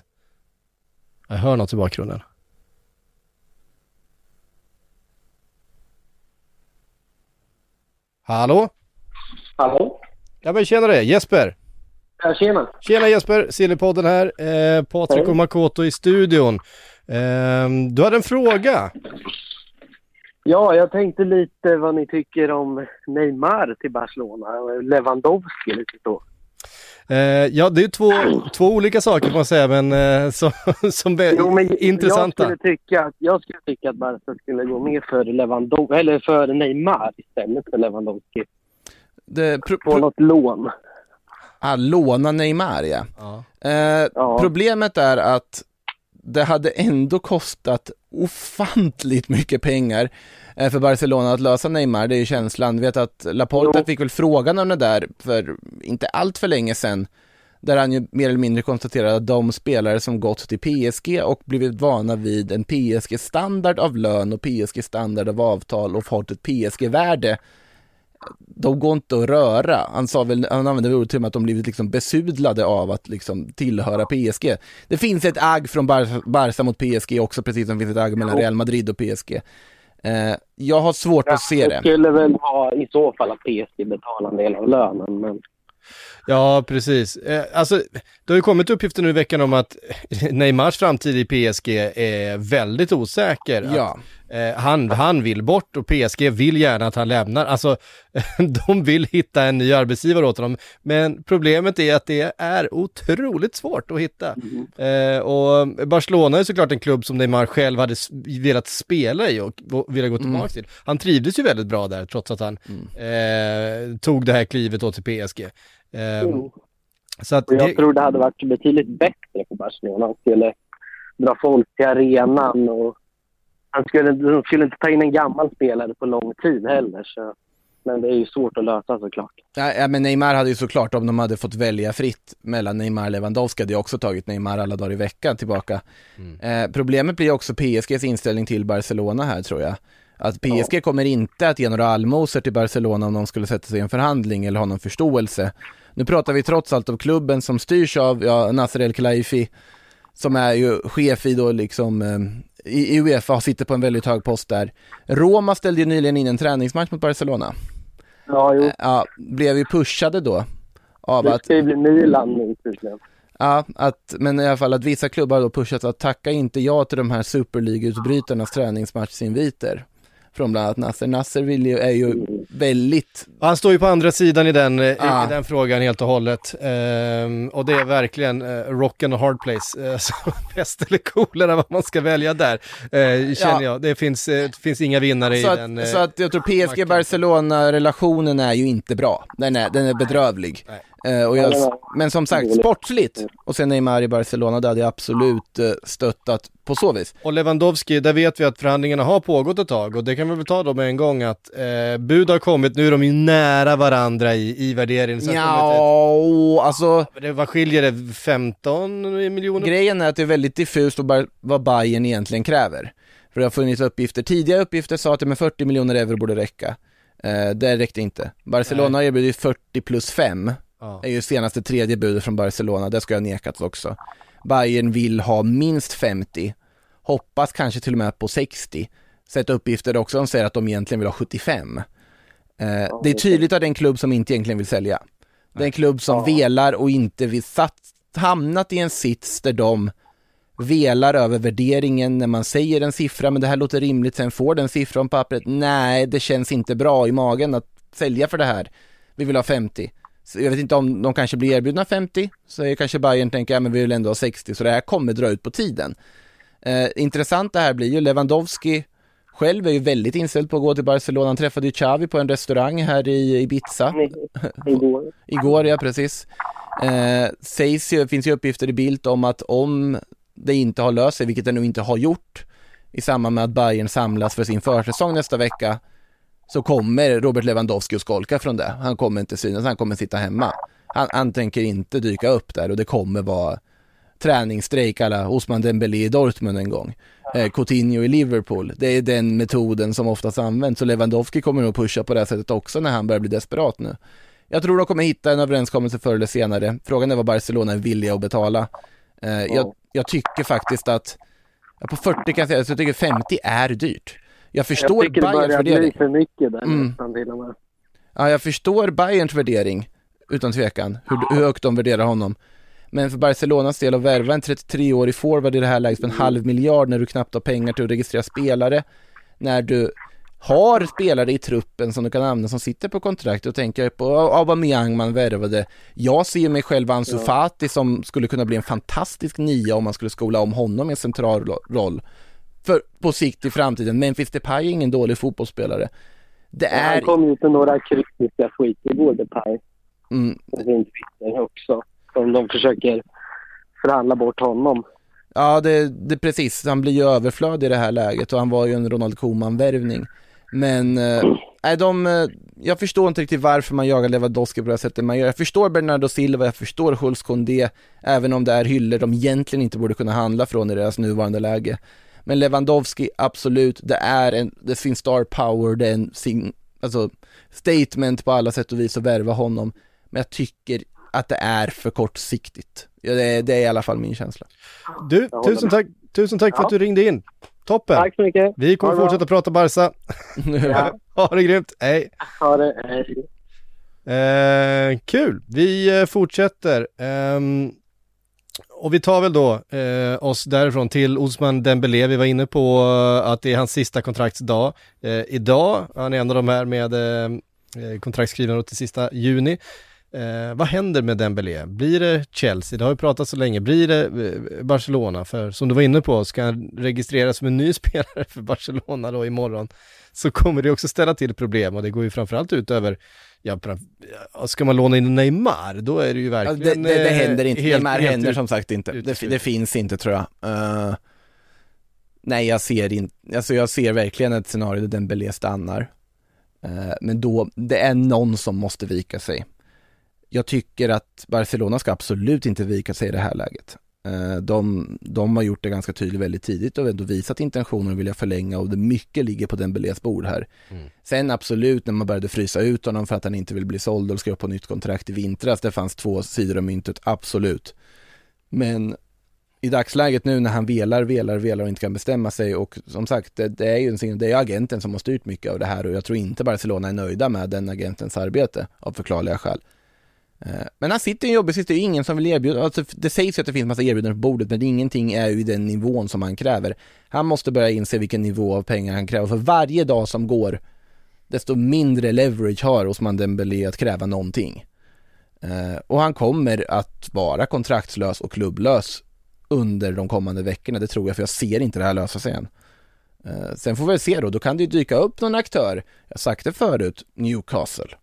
Jag hör något i bakgrunden. Hallå? Hallå? Ja men tjenare, Jesper. Ja, tjena. Tjena Jesper, Sillypodden här. Eh, Patrik och Makoto i studion. Eh, du hade en fråga. Ja, jag tänkte lite vad ni tycker om Neymar till Barcelona. Lewandowski lite så. Eh, ja, det är två, två olika saker får man säga, men eh, som, (laughs) som är Jo, men intressanta. Jag skulle, tycka att, jag skulle tycka att Barca skulle gå med för, Lewandowski, eller för Neymar istället för Lewandowski. Det, pro, På något lån. Ah, låna Neymar ja. Ja. Eh, Ja. Problemet är att det hade ändå kostat ofantligt mycket pengar eh, för Barcelona att lösa Neymar, det är ju känslan. Vet att Laporta Jo. fick väl frågan om det där för inte allt för länge sedan, där han ju mer eller mindre konstaterade att de spelare som gått till PSG och blivit vana vid en PSG-standard av lön och PSG-standard av avtal och fått ett PSG-värde, de går inte att röra. Han sa väl, han använde väl ordet till och med att de blivit liksom besudlade av att liksom tillhöra PSG. Det finns ett agg från Bar- Barca mot PSG också, precis som det finns ett agg mellan. Real Madrid och PSG. Eh, jag har svårt att se Det det. skulle väl vara i så fall att PSG betalar en del av lönen. Men Ja, precis. Eh, alltså, det har ju kommit uppgifter nu i veckan om att (laughs) Neymars framtid i PSG är väldigt osäker. Att, Ja. eh, han, han vill bort och PSG vill gärna att han lämnar. Alltså, (laughs) de vill hitta en ny arbetsgivare åt honom. Men problemet är att det är otroligt svårt att hitta. Eh, och Barcelona är såklart en klubb som Neymar själv hade velat spela i och, och ville gå tillbaka till. Han trivdes ju väldigt bra där trots att han eh, tog det här klivet då till PSG. Eh, Jo. så att Och jag det, tror det hade varit betydligt bättre för Barcelona. Han skulle dra folk till arenan och han skulle, de skulle inte ta in en gammal spelare på lång tid heller. Så. Men det är ju svårt att lösa såklart. Ja, ja, men Neymar hade ju såklart, om de hade fått välja fritt mellan Neymar och Lewandowski, hade jag också tagit Neymar alla dagar i veckan tillbaka. Eh, problemet blir också PSGs inställning till Barcelona här tror jag. Att PSG kommer inte att ge några allmosor till Barcelona om de skulle sätta sig i en förhandling eller ha någon förståelse. Nu pratar vi trots allt om klubben som styrs av ja, Nasser El Khelaifi, som är ju chef i då liksom eh, i i Uefa, sitter på en väldigt hög post där. Roma ställde ju nyligen in en träningsmatch mot Barcelona. Ja, jo. Eh, Ja, blev ju pushade då av Det att, ska ju bli Milan nu tydligen. ja, att, men i alla fall att vissa klubbar har då pushat att tacka inte ja till de här Super League-utbrytarnas träningsmatchsinviter. Från bland annat Nasser. Nasser vill ju, är ju väldigt... Han står ju på andra sidan i den, eh, Ah. i den frågan helt och hållet. Ehm, och det är verkligen uh, rock and hard place. Uh, så pest eller kolera vad man ska välja där, eh, känner Ja. jag. Det finns, eh, det finns inga vinnare i Så den. att, eh, så att jag tror PSG-Barcelona-relationen är ju inte bra. Den är, den är bedrövlig. Eh, och jag, men som sagt, sportsligt. Och sen Neymar i Barcelona, det hade jag absolut eh, stöttat på så vis. Och Lewandowski, där vet vi att förhandlingarna har pågått ett tag och det kan vi väl ta då med en gång att eh, bud har kommit, nu är de ju nära varandra i, i värderingen. Så det har kommit Ja, alltså det, vad skiljer det? 15 miljoner? grejen är att det är väldigt diffust vad Bayern egentligen kräver. För det har funnits uppgifter, tidigare uppgifter sa att det med 40 miljoner euro borde räcka. Eh, det räckte inte. Barcelona har erbjudit 40 plus 5. Ja. är ju senaste tredje budet från Barcelona, det ska jag nekats också. Bayern vill ha minst 50, hoppas kanske till och med på 60. Sett uppgifter också som säger att de egentligen vill ha 75. Eh, det är tydligt att det är en klubb som inte egentligen vill sälja. Det är en klubb som velar och inte vill satt, hamnat i en sits där de velar över värderingen när man säger en siffra, men det här låter rimligt, sen får den siffran på pappret. Nej, det känns inte bra i magen att sälja för det här. Vi vill ha 50. Så jag vet inte om de kanske blir erbjudna 50, så är kanske Bayern tänker, ja men vi vill ändå ha 60, så det här kommer dra ut på tiden. Eh, intressant det här blir ju, Lewandowski själv är ju väldigt inställd på att gå till Barcelona, han träffade ju Xavi på en restaurang här i Ibiza. Igår. (laughs) Igår, ja precis. Eh, sägs ju, finns ju uppgifter i Bild om att om det inte har löst sig, vilket det nu inte har gjort, i samband med att Bayern samlas för sin försäsong nästa vecka, så kommer Robert Lewandowski att skolka från det. Han kommer inte synas, han kommer sitta hemma. Han, han tänker inte dyka upp där och det kommer vara träningsstrejk alla Osman Dembélé i Dortmund en gång. Eh, Coutinho i Liverpool. Det är den metoden som oftast används och Lewandowski kommer nog pusha på det här sättet också när han börjar bli desperat nu. Jag tror de kommer hitta en överenskommelse förr eller senare. Frågan är vad Barcelona är villiga att betala. Eh, jag, jag tycker faktiskt att, på 40 kan jag säga, så jag tycker 50 är dyrt. Jag förstår jag tycker det Bayerns börjar bli värdering. för mycket där Mm. nästan till och med. Ja, jag förstår Bayerns värdering, utan tvekan, hur, hur högt de värderar honom. Men för Barcelonas del att värva en 33-årig forward i det här läget för en halv miljard när du knappt har pengar till att registrera spelare, när du har spelare i truppen som du kan använda som sitter på kontrakt och tänker på Aubameyang man värvade. Jag ser mig själv Ansu Fati som skulle kunna bli en fantastisk nia om man skulle skola om honom i en central ro- roll. För på sikt i framtiden, Memphis Depay är ingen dålig fotbollsspelare. Det är... Han kom ju till några kryptiska skit igår, Depay. Mm, sin Twitter också. Som de försöker förhandla bort honom. Ja, det, det precis. Han blir ju överflödig i det här läget och han var ju en Ronald Koeman-värvning. Men, nej de, eh, jag förstår inte riktigt varför man jagar Lewandowski på det här sättet man gör. Jag förstår Bernardo Silva, jag förstår Jules Koundé, även om det är hyllor de egentligen inte borde kunna handla från i deras nuvarande läge. Men Lewandowski, absolut, det är en, det är sin star power, det är en sin, alltså, statement på alla sätt och vis att värva honom. Men jag tycker att det är för kortsiktigt. Ja, det, är, det är i alla fall min känsla. Du, tusen tack, tusen tack för att du ringde in. Toppen. Tack så mycket. Vi kommer fortsätta prata Barca. (laughs) Ja. (laughs) ha det grymt, hej. Ha det. Hej. Eh, kul, vi eh, fortsätter. Ehm, och vi tar väl då eh, oss därifrån till Osman Dembélé. Vi var inne på eh, att det är hans sista kontraktsdag. Eh, idag, han är en av de här med eh, eh kontraktskrivna kontraktsskrivande till sista juni. Eh, vad händer med Dembélé? Blir det Chelsea? Det har ju pratat så länge. Blir det eh, Barcelona? För som du var inne på, ska han registreras som en ny (laughs) spelare för Barcelona då imorgon så kommer det också ställa till problem och det går ju framförallt ut över Ja, ska man låna in Neymar, då är det ju Ja, det, verkligen... det, det eh, händer inte, helt- Neymar helt händer ut- som sagt inte. Det, det finns inte tror jag. Eh, nej, jag ser inte, alltså jag ser verkligen ett scenario där Dembélé stannar. Eh, men då, det är någon som måste vika sig. Jag tycker att Barcelona ska absolut inte vika sig i det här läget. Eh, de, de har gjort det ganska tydligt väldigt tidigt och ändå visat intentioner att vilja förlänga och det mycket ligger på Dembélés bord här. Sen absolut när man började frysa ut honom för att han inte vill bli såld och skriva på nytt kontrakt i vintras, det fanns två sidor av myntet, absolut. Men i dagsläget nu när han velar, velar, velar och inte kan bestämma sig och som sagt, det, det är ju en, det är agenten som har styrt mycket av det här och jag tror inte Barcelona är nöjda med den agentens arbete av förklarliga skäl. Eh, men han sitter i en jobbig sits, det är ju ingen som vill erbjuda, alltså det sägs ju att det finns massa erbjudanden på bordet men ingenting är ju i den nivån som han kräver. Han måste börja inse vilken nivå av pengar han kräver, för varje dag som går desto mindre leverage har Osman Dembélé att kräva någonting. Eh, och han kommer att vara kontraktslös och klubblös under de kommande veckorna, det tror jag, för jag ser inte det här lösa sig än. Eh, sen får vi väl se då, då kan det ju dyka upp någon aktör, jag har sagt det förut, Newcastle,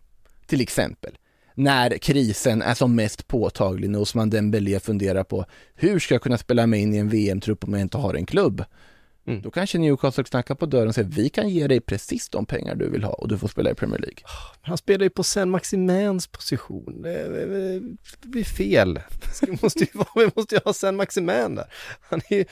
till exempel. När krisen är som mest påtaglig, när Osman Dembélé funderar på hur ska jag kunna spela mig in i en VM-trupp om jag inte har en klubb? Mm. Då kanske Newcastle knackar på dörren och säger vi kan ge dig precis de pengar du vill ha och du får spela i Premier League. Han spelar ju på Sen Maximens position. Det, det, det blir fel. (laughs) Det måste ju vi måste ju ha Sen Maximan där. Han är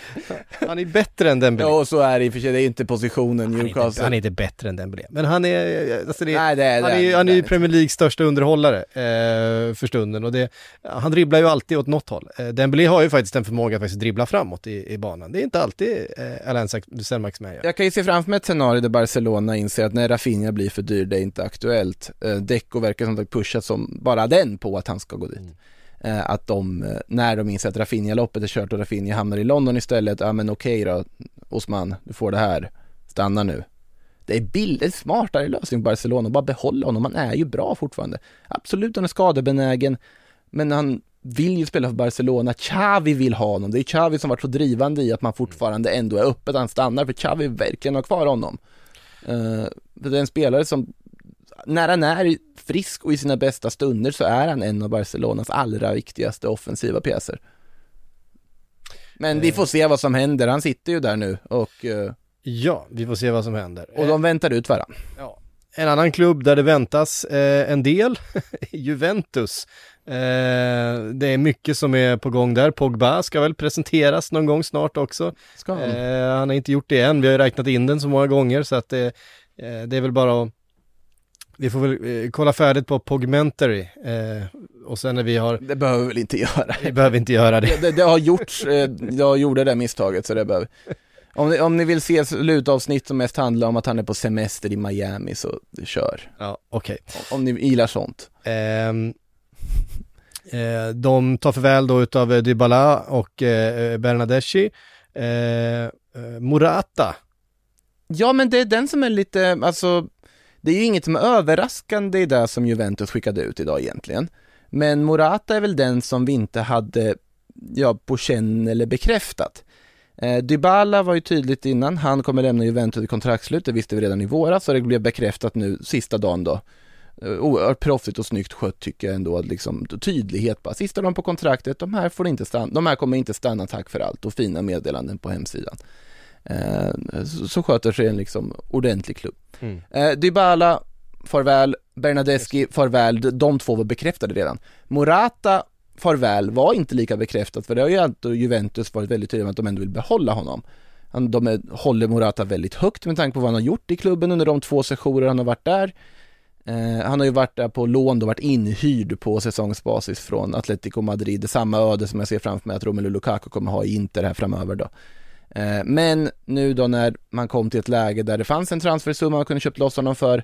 han är bättre än Dembélé. Ja, och så är det i och för sig, det är inte positionen Han är, inte, Newcastle. han är inte bättre än Dembélé. Men han är, alltså det, Nej, det är han är, han är ju. Premier Leagues största underhållare eh, för stunden och det, han dribblar ju alltid åt något håll. Eh, Dembélé har ju faktiskt en förmåga att faktiskt dribbla framåt i, i banan. Det är inte alltid eh, Alain Sen Maximan gör. Jag kan ju se framför mig ett scenario där Barcelona inser att när Rafinha blir för dyr, det är inte aktuellt. Eh, Deco verkar som sagt pushat som bara den på att han ska gå dit. Eh, att de, eh, när de inser att Rafinha-loppet är kört och Rafinha hamnar i London istället, ja men okej då, Osman, du får det här, stanna nu. Det är bild, en smartare lösning på Barcelona, bara behålla honom, han är ju bra fortfarande. Absolut, han är skadebenägen, men han vill ju spela för Barcelona, Xavi vill ha honom, det är Xavi som varit så drivande i att man fortfarande ändå är öppet, han stannar för Xavi verkligen har kvar honom. Uh, det är en spelare som, när han är frisk och i sina bästa stunder så är han en av Barcelonas allra viktigaste offensiva pjäser. Men vi får se vad som händer, han sitter ju där nu och, eh, Ja, vi får se vad som händer. och de väntar ut varandra. Ja. En annan klubb där det väntas eh, en del, (laughs) Juventus. Eh, det är mycket som är på gång där. Pogba ska väl presenteras någon gång snart också. Ska han? Eh, han har inte gjort det än, vi har ju räknat in den så många gånger så att det, eh, det är väl bara att vi får väl eh, kolla färdigt på Pogmentary eh, och sen när vi har, Det behöver vi väl inte göra. (laughs) vi behöver inte göra det. Det, det, det har gjorts, eh, jag gjorde det misstaget så det behöver om ni, om ni vill se slutavsnitt som mest handlar om att han är på semester i Miami så kör. Ja, okej. Om ni gillar sånt. Ehm, (laughs) eh, de tar förväl då utav eh, Dybala och eh, eh, Bernadeschi. Eh, eh, Morata, Ja men det är den som är lite, alltså det är ju inget som är överraskande i det som Juventus skickade ut idag egentligen. Men Morata är väl den som vi inte hade, ja, på känn eller bekräftat. Eh, Dybala var ju tydligt innan, han kommer lämna Juventus i kontraktslut, det visste vi redan i våras och det blev bekräftat nu sista dagen då. Eh, Oerhört proffsigt och snyggt skött tycker jag ändå, att liksom tydlighet bara. Sista dagen på kontraktet, de här får inte stanna, de här kommer inte stanna tack för allt och fina meddelanden på hemsidan. Eh, så, så sköter sig en liksom ordentlig klubb. Mm. Eh, Dybala, farväl, Bernadeschi, farväl, de två var bekräftade redan. Morata, farväl, var inte lika bekräftat för det har ju ändå Juventus varit väldigt tydliga med att de ändå vill behålla honom. Han, de är, håller Morata väldigt högt med tanke på vad han har gjort i klubben under de två sessioner han har varit där. Eh, han har ju varit där på lån och varit inhyrd på säsongsbasis från Atletico Madrid, det samma öde som jag ser framför mig att Romelu Lukaku kommer ha i Inter här framöver då. Eh, men nu då när man kom till ett läge där det fanns en transfersumma man kunde köpt loss honom för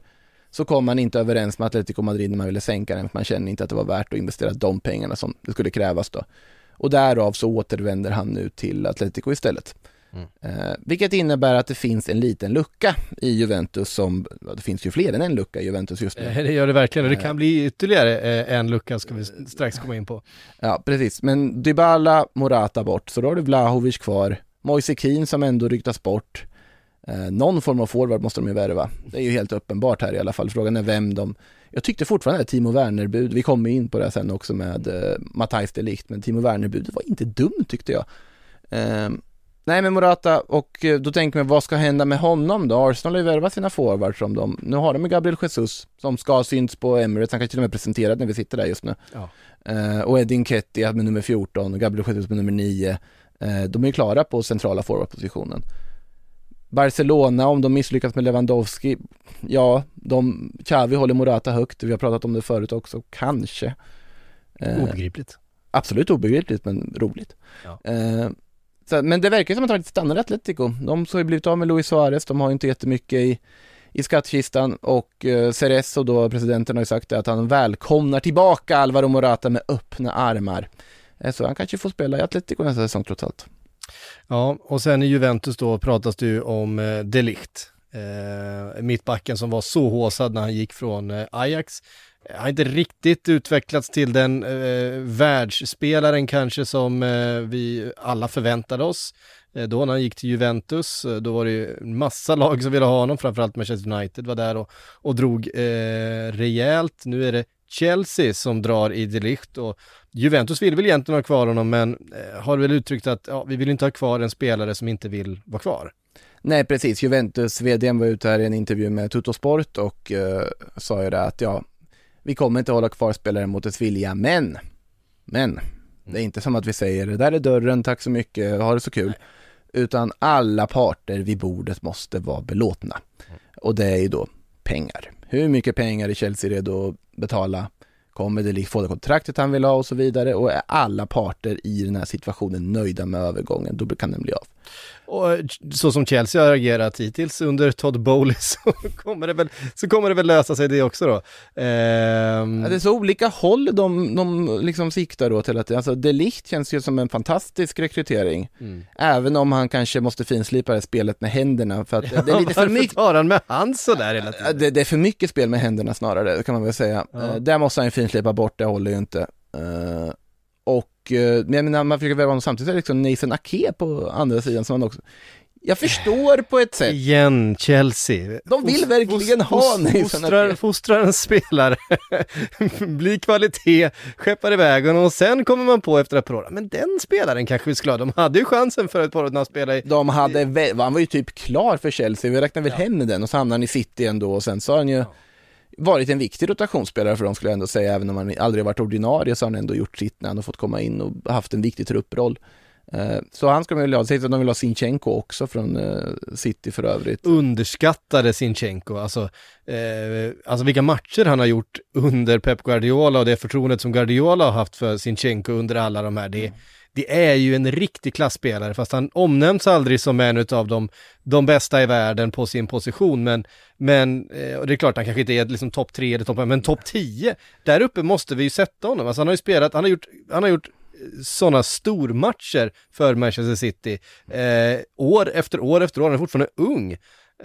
så kom man inte överens med Atletico Madrid när man ville sänka den för man kände inte att det var värt att investera de pengarna som det skulle krävas då. Och därav så återvänder han nu till Atletico istället. Mm. Eh, vilket innebär att det finns en liten lucka i Juventus som, det finns ju fler än en lucka i Juventus just nu. Eh, det gör det verkligen och det kan bli ytterligare eh, en lucka ska vi strax komma in på. Ja, precis. Men Dybala, Morata bort, så då har du Vlahovic kvar. Moise Kean som ändå ryktas bort. Eh, någon form av forward måste de ju värva. Det är ju helt uppenbart här i alla fall. Frågan är vem de... Jag tyckte fortfarande att Timo Werner-bud, vi kommer in på det sen också med eh, Matthijs de Ligt, men Timo Werner-budet var inte dumt tyckte jag. Eh, nej men Morata, och eh, då tänker man vad ska hända med honom då? Arsenal har ju värvat sina forwards som de, nu har de Gabriel Jesus som ska ha synts på Emirates, han kanske till och med presenterad när vi sitter där just nu. Ja. Eh, och Edin Ketty med nummer 14 och Gabriel Jesus med nummer 9. Eh, de är ju klara på centrala forwardpositionen. Barcelona, om de misslyckas med Lewandowski, ja, de, Xavi håller Morata högt, vi har pratat om det förut också, kanske. Eh, Obegripligt. Absolut obegripligt, men roligt. Ja. Eh, så, men det verkar som att de inte stannar i Atletico. De har ju blivit av med Luis Suarez, de har ju inte jättemycket i, i skattkistan och eh, Cerezo då, presidenten har ju sagt det, att han välkomnar tillbaka Alvaro Morata med öppna armar. Eh, så han kanske får spela i Atletico nästa säsong trots allt. Ja, och sen i Juventus då pratas det ju om eh, Delict. Eh, mittbacken som var så håsad när han gick från eh, Ajax. Har inte riktigt utvecklats till den eh, världsspelaren kanske som eh, vi alla förväntade oss. Eh, då när han gick till Juventus, eh, då var det ju en massa lag som ville ha honom, framförallt Manchester United var där och, och drog eh, rejält. Nu är det Chelsea som drar i delikt och Juventus vill väl egentligen ha kvar honom men eh, har väl uttryckt att ja, vi vill inte ha kvar en spelare som inte vill vara kvar. Nej precis, Juventus vd var ute här i en intervju med Tuttosport och eh, sa ju det att ja, vi kommer inte hålla kvar spelare mot dess vilja, men, men, det är inte som att vi säger det där är dörren, tack så mycket, ha det så kul. Utan alla parter vid bordet måste vara belåtna. Och det är ju då pengar. Hur mycket pengar är Chelsea redo att betala? Kommer det få det kontraktet han vill ha och så vidare? Och är alla parter i den här situationen nöjda med övergången, då kan den bli av. Och eh, så som Chelsea har agerat hittills under Todd Bowley (laughs) så kommer det väl, så kommer det väl lösa sig det också då. Ehm... Ja, det är så olika håll de, de liksom siktar då till att, alltså Delicht känns ju som en fantastisk rekrytering. Mm. Även om han kanske måste finslipa det spelet med händerna för att (laughs) ja, det är lite för mycket. tar han med hand sådär hela tiden? Det, det, är för mycket spel med händerna snarare, kan man väl säga. Ja. Uh, där måste han ju finslipa bort, det håller ju inte. Uh, och, men jag menar, man försöker välja honom samtidigt, är det liksom Nathan Ake på andra sidan som man också jag förstår på ett sätt. Igen, Chelsea. De vill verkligen ha Nathan fostrar, fostrar en spelare, (laughs) blir kvalitet, skeppar iväg honom och sen kommer man på efter ett par år, men den spelaren kanske vi skulle ha. De hade ju chansen för ett par år när han spelade i... De hade, han var ju typ klar för Chelsea, vi räknar väl ja. hem den och så hamnade han i City ändå och sen så har han ju ja varit en viktig rotationsspelare för dem skulle jag ändå säga, även om han aldrig varit ordinarie så har han ändå gjort sitt när han har fått komma in och haft en viktig trupproll. Eh, så han ska man vilja ha, sägs att de vill ha Sinchenko också från eh, City för övrigt. Underskattade Sinchenko, alltså, eh, alltså vilka matcher han har gjort under Pep Guardiola och det förtroendet som Guardiola har haft för Sinchenko under alla de här, det, det är ju en riktig klassspelare, fast han omnämns aldrig som en av de, de bästa i världen på sin position, men, men eh, och det är klart han kanske inte är liksom topp tre eller topp men topp tio, där uppe måste vi ju sätta honom. Alltså han har ju spelat, han har gjort, han har gjort sådana stormatcher för Manchester City, eh, år efter år efter år, han är fortfarande ung.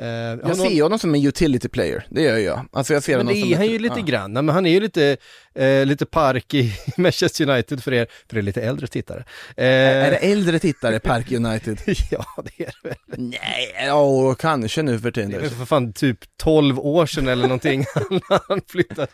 Uh, jag ser någon... honom som en utility player, det gör jag. Alltså jag ser men honom det är han ju lite ja. grann, men han är ju lite, eh, lite park i (laughs) Manchester United för er, för er lite äldre tittare. Eh... Är det äldre tittare, Park United? (laughs) ja, det är det väl. Nej, ja, kanske nu för tiden. Det är för fan typ 12 år sedan eller någonting (laughs) han flyttade.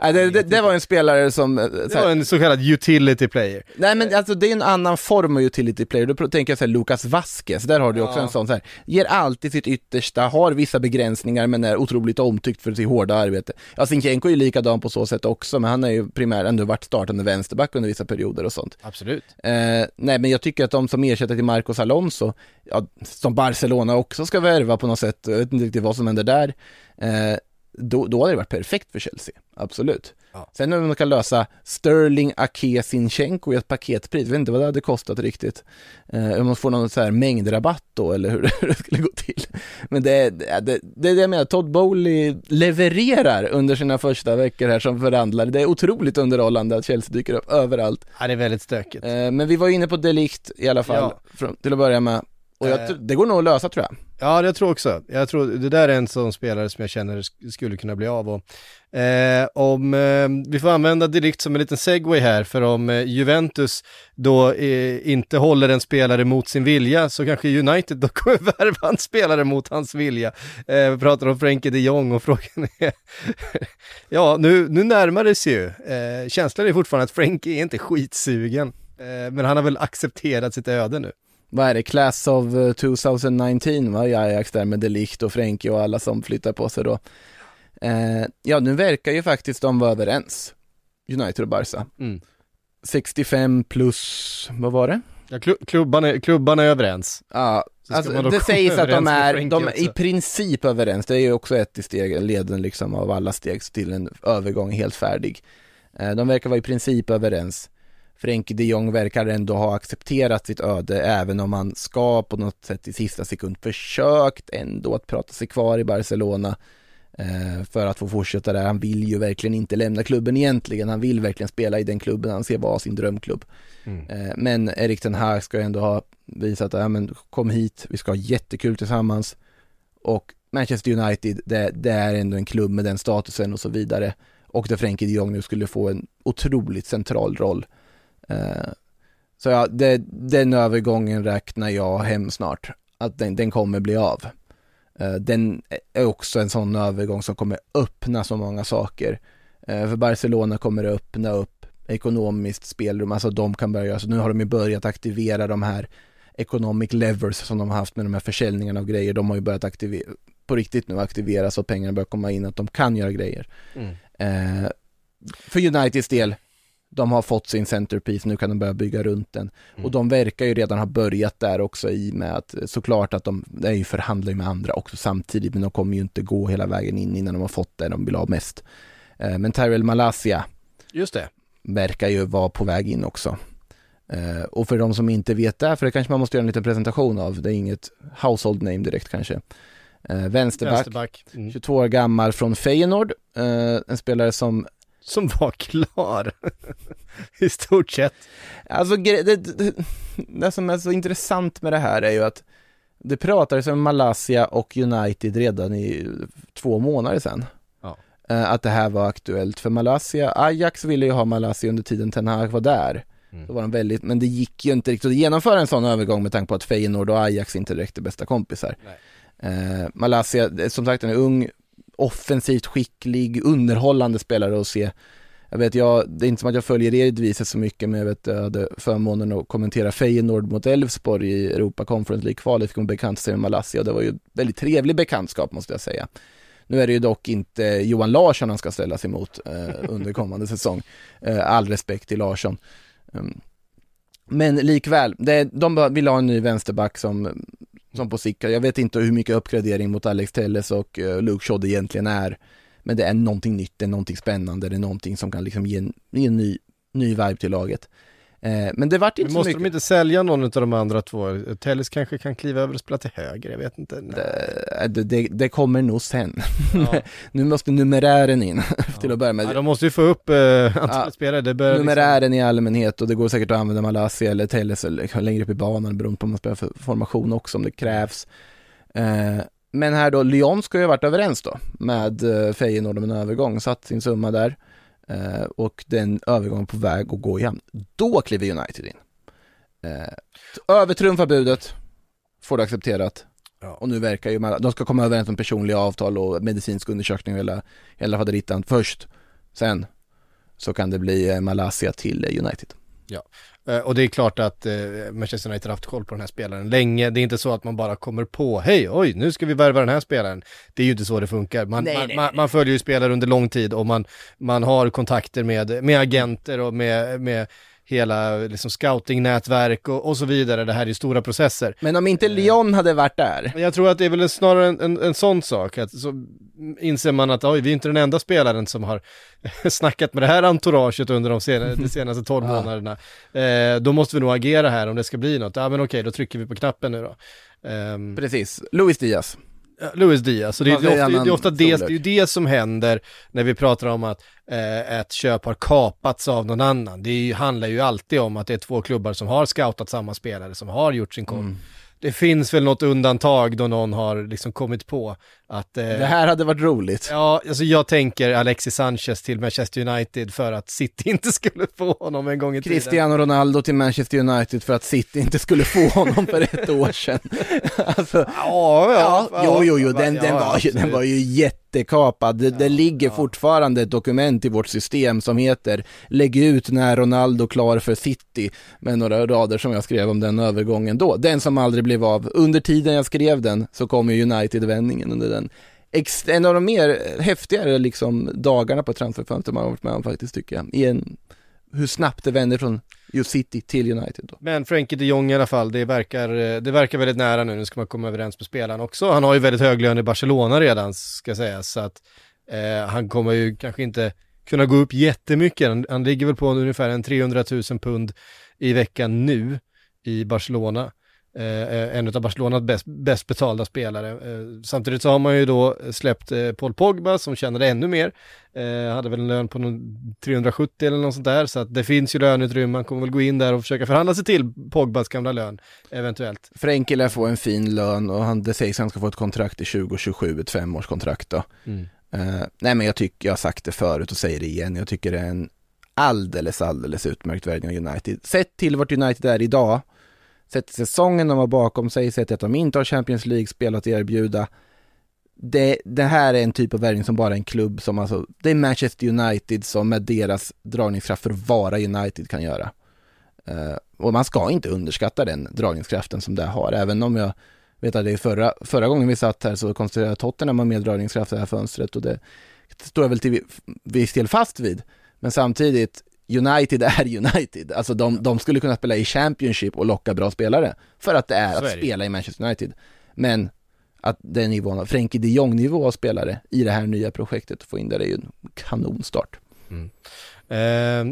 Nej, det, det, det, var en spelare som... Eh, det var en så kallad utility player. Nej, men alltså det är en annan form av utility player. Då tänker jag så här, Lucas Vasquez, där har du också ja. en sån så här, ger alltid sitt yttersta, har vissa begränsningar men är otroligt omtyckt för sitt hårda arbete. Ja, Sinchenko är ju likadan på så sätt också, men han har ju primärt ändå varit startande vänsterback under vissa perioder och sånt. Absolut. Eh, nej, men jag tycker att de som ersätter till Marcos Alonso, ja, som Barcelona också ska värva på något sätt, jag vet inte riktigt vad som händer där, eh, då, då hade det varit perfekt för Chelsea, absolut. Ja. Sen om man kan lösa Sterling Ake Sinchenko i ett paketpris, jag vet inte vad det hade kostat riktigt. Eh, om man får någon så här mängdrabatt då, eller hur (laughs) det skulle gå till. Men det, det, det, det är det jag menar, Todd Bowley levererar under sina första veckor här som förhandlare. Det är otroligt underhållande att Chelsea dyker upp överallt. Ja, det är väldigt stökigt. Eh, men vi var inne på Delikt i alla fall, ja. till att börja med. Och jag, eh. det går nog att lösa tror jag. Ja, det tror jag också. Jag tror det där är en sån spelare som jag känner skulle kunna bli av. Och, eh, om eh, vi får använda direkt som en liten segway här, för om eh, Juventus då eh, inte håller en spelare mot sin vilja så kanske United då (laughs) kommer värva en spelare mot hans vilja. Eh, vi pratar om Frenkie de Jong och frågan är, (laughs) ja nu, nu närmar det sig ju. Känslan är fortfarande att Frenkie är inte skitsugen, men han har väl accepterat sitt öde nu vad är det, Class of 2019 eh, va, i Ajax där med Delicht och Frenkie och alla som flyttar på sig då. Eh, ja, nu verkar ju faktiskt de vara överens, United och Barca. Mm. 65 plus, vad var det? Ja, klubban, är, klubban är överens. Ja, alltså, det sägs att de är, de är i princip överens. Det är ju också ett i steg, leden liksom av alla steg till en övergång helt färdig. Eh, de verkar vara i princip överens. Frenkie de Jong verkar ändå ha accepterat sitt öde även om han ska på något sätt i sista sekund försökt ändå att prata sig kvar i Barcelona eh, för att få fortsätta där. Han vill ju verkligen inte lämna klubben egentligen. Han vill verkligen spela i den klubben han ser vara sin drömklubb. Mm. Eh, men Erik den här ska ändå ha visat att, ja men kom hit, vi ska ha jättekul tillsammans. Och Manchester United, det, det är ändå en klubb med den statusen och så vidare. Och där Frenkie de Jong nu skulle få en otroligt central roll. Eh, så ja, det, den övergången räknar jag hem snart. Att den, den kommer bli av. Eh, den är också en sån övergång som kommer öppna så många saker. Eh, för Barcelona kommer det öppna upp ekonomiskt spelrum, alltså de kan börja, alltså nu har de ju börjat aktivera de här economic levers som de har haft med de här försäljningarna av grejer, de har ju börjat aktivera, på riktigt nu aktivera så att pengarna börjar komma in, att de kan göra grejer. Mm. Eh, för Uniteds del, de har fått sin centerpiece, nu kan de börja bygga runt den. Mm. Och de verkar ju redan ha börjat där också i med att såklart att de, är ju förhandlar med andra också samtidigt, men de kommer ju inte gå hela vägen in innan de har fått det de vill ha mest. Eh, men Tyrell Malasia Just det. verkar ju vara på väg in också. Eh, och för de som inte vet det, för det kanske man måste göra en liten presentation av, det är inget household name direkt kanske. Eh, vänsterback, Vänsterback. Mm. 22 år gammal från Feyenoord, eh, en spelare som Som var klar. (laughs) I stort sett. Alltså det, det, det som är så intressant med det här är ju att det pratades om Malaysia och United redan i två månader sedan. Ja. Eh, Att det här var aktuellt för Malaysia. Ajax ville ju ha Malaysia under tiden Ten Hag var där. Mm. Då var de väldigt, men det gick ju inte riktigt att genomföra en sån övergång med tanke på att Feyenoord och Ajax inte direkt är bästa kompisar. Eh, Malaysia, är som sagt en ung, offensivt skicklig, underhållande spelare att se. Jag vet, jag, det är inte som att jag följer er Eredivisie så mycket, men jag vet, jag hade förmånen att kommentera Feyenoord mot Elfsborg i Europa Conference League-kvalet, fick man bekanta sig med Malassi, och det var ju väldigt trevlig bekantskap måste jag säga. Nu är det ju dock inte Johan Larsson han ska ställas emot eh, under kommande säsong. Eh, all respekt till Larsson. Um, men likväl, det, de vill ha en ny vänsterback som, som på sikt, jag vet inte hur mycket uppgradering mot Alex Telles och eh, Luke Shodd egentligen är. Men det är någonting nytt, det är någonting spännande, det är någonting som kan liksom ge en, ge en ny, ny vibe till laget. Eh, men det vart inte Men så måste mycket. de inte sälja någon av de andra två? Telles kanske kan kliva över och spela till höger, jag vet inte. Det, det, det, det kommer nog sen. Ja. (laughs) nu måste numerären in (laughs) till att börja med. Ja, de måste ju få upp eh, antalet Ja, spelare. Det bör liksom... Numerären i allmänhet och det går säkert att använda Malaysia eller eller längre upp i banan beroende på om man spelar för formation också om det krävs. Eh, men här då, Lyon ska ju ha varit överens då med eh, Feyenoord om en övergång, satt sin summa där eh, och den övergången på väg att gå i hamn. Då kliver United in. Eh, övertrumfar budet, får det accepterat. Ja. Och nu verkar ju, man- de ska komma överens om personliga avtal och medicinsk undersökning och hela, hela faderittan först. Sen så kan det bli eh, Malaysia till eh, United. Eh, Och det är klart att eh, Manchester United har haft koll på den här spelaren länge. Det är inte så att man bara kommer på, hej, oj, nu ska vi värva den här spelaren. Det är ju inte så det funkar. Man, Nej, man, nej, man, nej. man följer ju spelare under lång tid och man, man har kontakter med, med agenter och med, med hela liksom, scoutingnätverk och, och så vidare. Det här är ju stora processer. Men om inte Lyon hade varit där, Jag tror att det är väl en, snarare en, en, en sån sak, att så inser man att oj, vi är inte den enda spelaren som har (laughs) snackat med det här entouraget under de, sena, de (laughs) senaste 12 Ja. månaderna. Eh, då måste vi nog agera här om det ska bli något. Ja men okej, då trycker vi på knappen nu då. Ehm, precis, Luis Diaz. Luis Diaz, så det, är- det, är ofta, det, är ofta det, det är det som händer när vi pratar om att eh, ett köp har kapats av någon annan. Det är handlar ju alltid om att det är två klubbar som har scoutat samma spelare, som har gjort sin koll. Mm. Det finns väl något undantag då någon har liksom kommit på att... Eh, Det här hade varit roligt. Ja, alltså jag tänker Alexis Sanchez till Manchester United för att City (laughs) inte skulle få honom en gång i tiden. Cristiano Ronaldo till Manchester United för att City inte skulle få honom för ett år sedan. (laughs) alltså, Ja, ja, ja, jo, jo, jo, den, ja, den, var ju, den var ju jättekapad. Det, det ligger fortfarande ett dokument i vårt system som heter Lägg ut när Ronaldo klar för City med några rader som jag skrev om den övergången då. Den som aldrig blev av. Under tiden jag skrev den så kom ju United-vändningen under den. En av de mer häftigare liksom dagarna på transferfönstret man har varit med om faktiskt tycker jag. I en, hur snabbt det vänder från just City till United då. Men Frankie de Jong i alla fall, det verkar, det verkar väldigt nära nu. Nu ska man komma överens med spelaren också. Han har ju väldigt hög lön i Barcelona redan, ska sägas. Så att eh, han kommer ju kanske inte kunna gå upp jättemycket. Han, han ligger väl på ungefär en 300 000 pund i veckan nu i Barcelona. Eh, en av Barcelonas bäst, bäst betalda spelare. Eh, samtidigt så har man ju då släppt eh, Paul Pogba som tjänade ännu mer. Eh, hade väl en lön på någon 370 eller något sånt där. Så att det finns ju löneutrymme. Man kommer väl gå in där och försöka förhandla sig till Pogbas gamla lön eventuellt. Frenkie lär få en fin lön och han, det sägs att han ska få ett kontrakt i 2027, ett femårskontrakt då. Mm. Eh, nej men jag tycker, jag har sagt det förut och säger det igen, jag tycker det är en alldeles, alldeles utmärkt värvning av United. Sett till vart United är idag, sett till säsongen de har bakom sig, sett till att de inte har Champions League-spel att erbjuda. Det, det här är en typ av värvning som bara en klubb som alltså, det är Manchester United som med deras dragningskraft för att vara United kan göra. Uh, och man ska inte underskatta den dragningskraften som det har, även om jag vet att det är förra, förra gången vi satt här så konstaterade Tottenham har mer dragningskraft i det här fönstret och det står jag väl till viss del fast vid. Men samtidigt, United (laughs) är United. Alltså de, de skulle kunna spela i Championship och locka bra spelare. För att det är att är det. spela i Manchester United. Men att den nivån, Frenkie de Jong nivå av spelare i det här nya projektet och få in där är ju en kanonstart. Eh,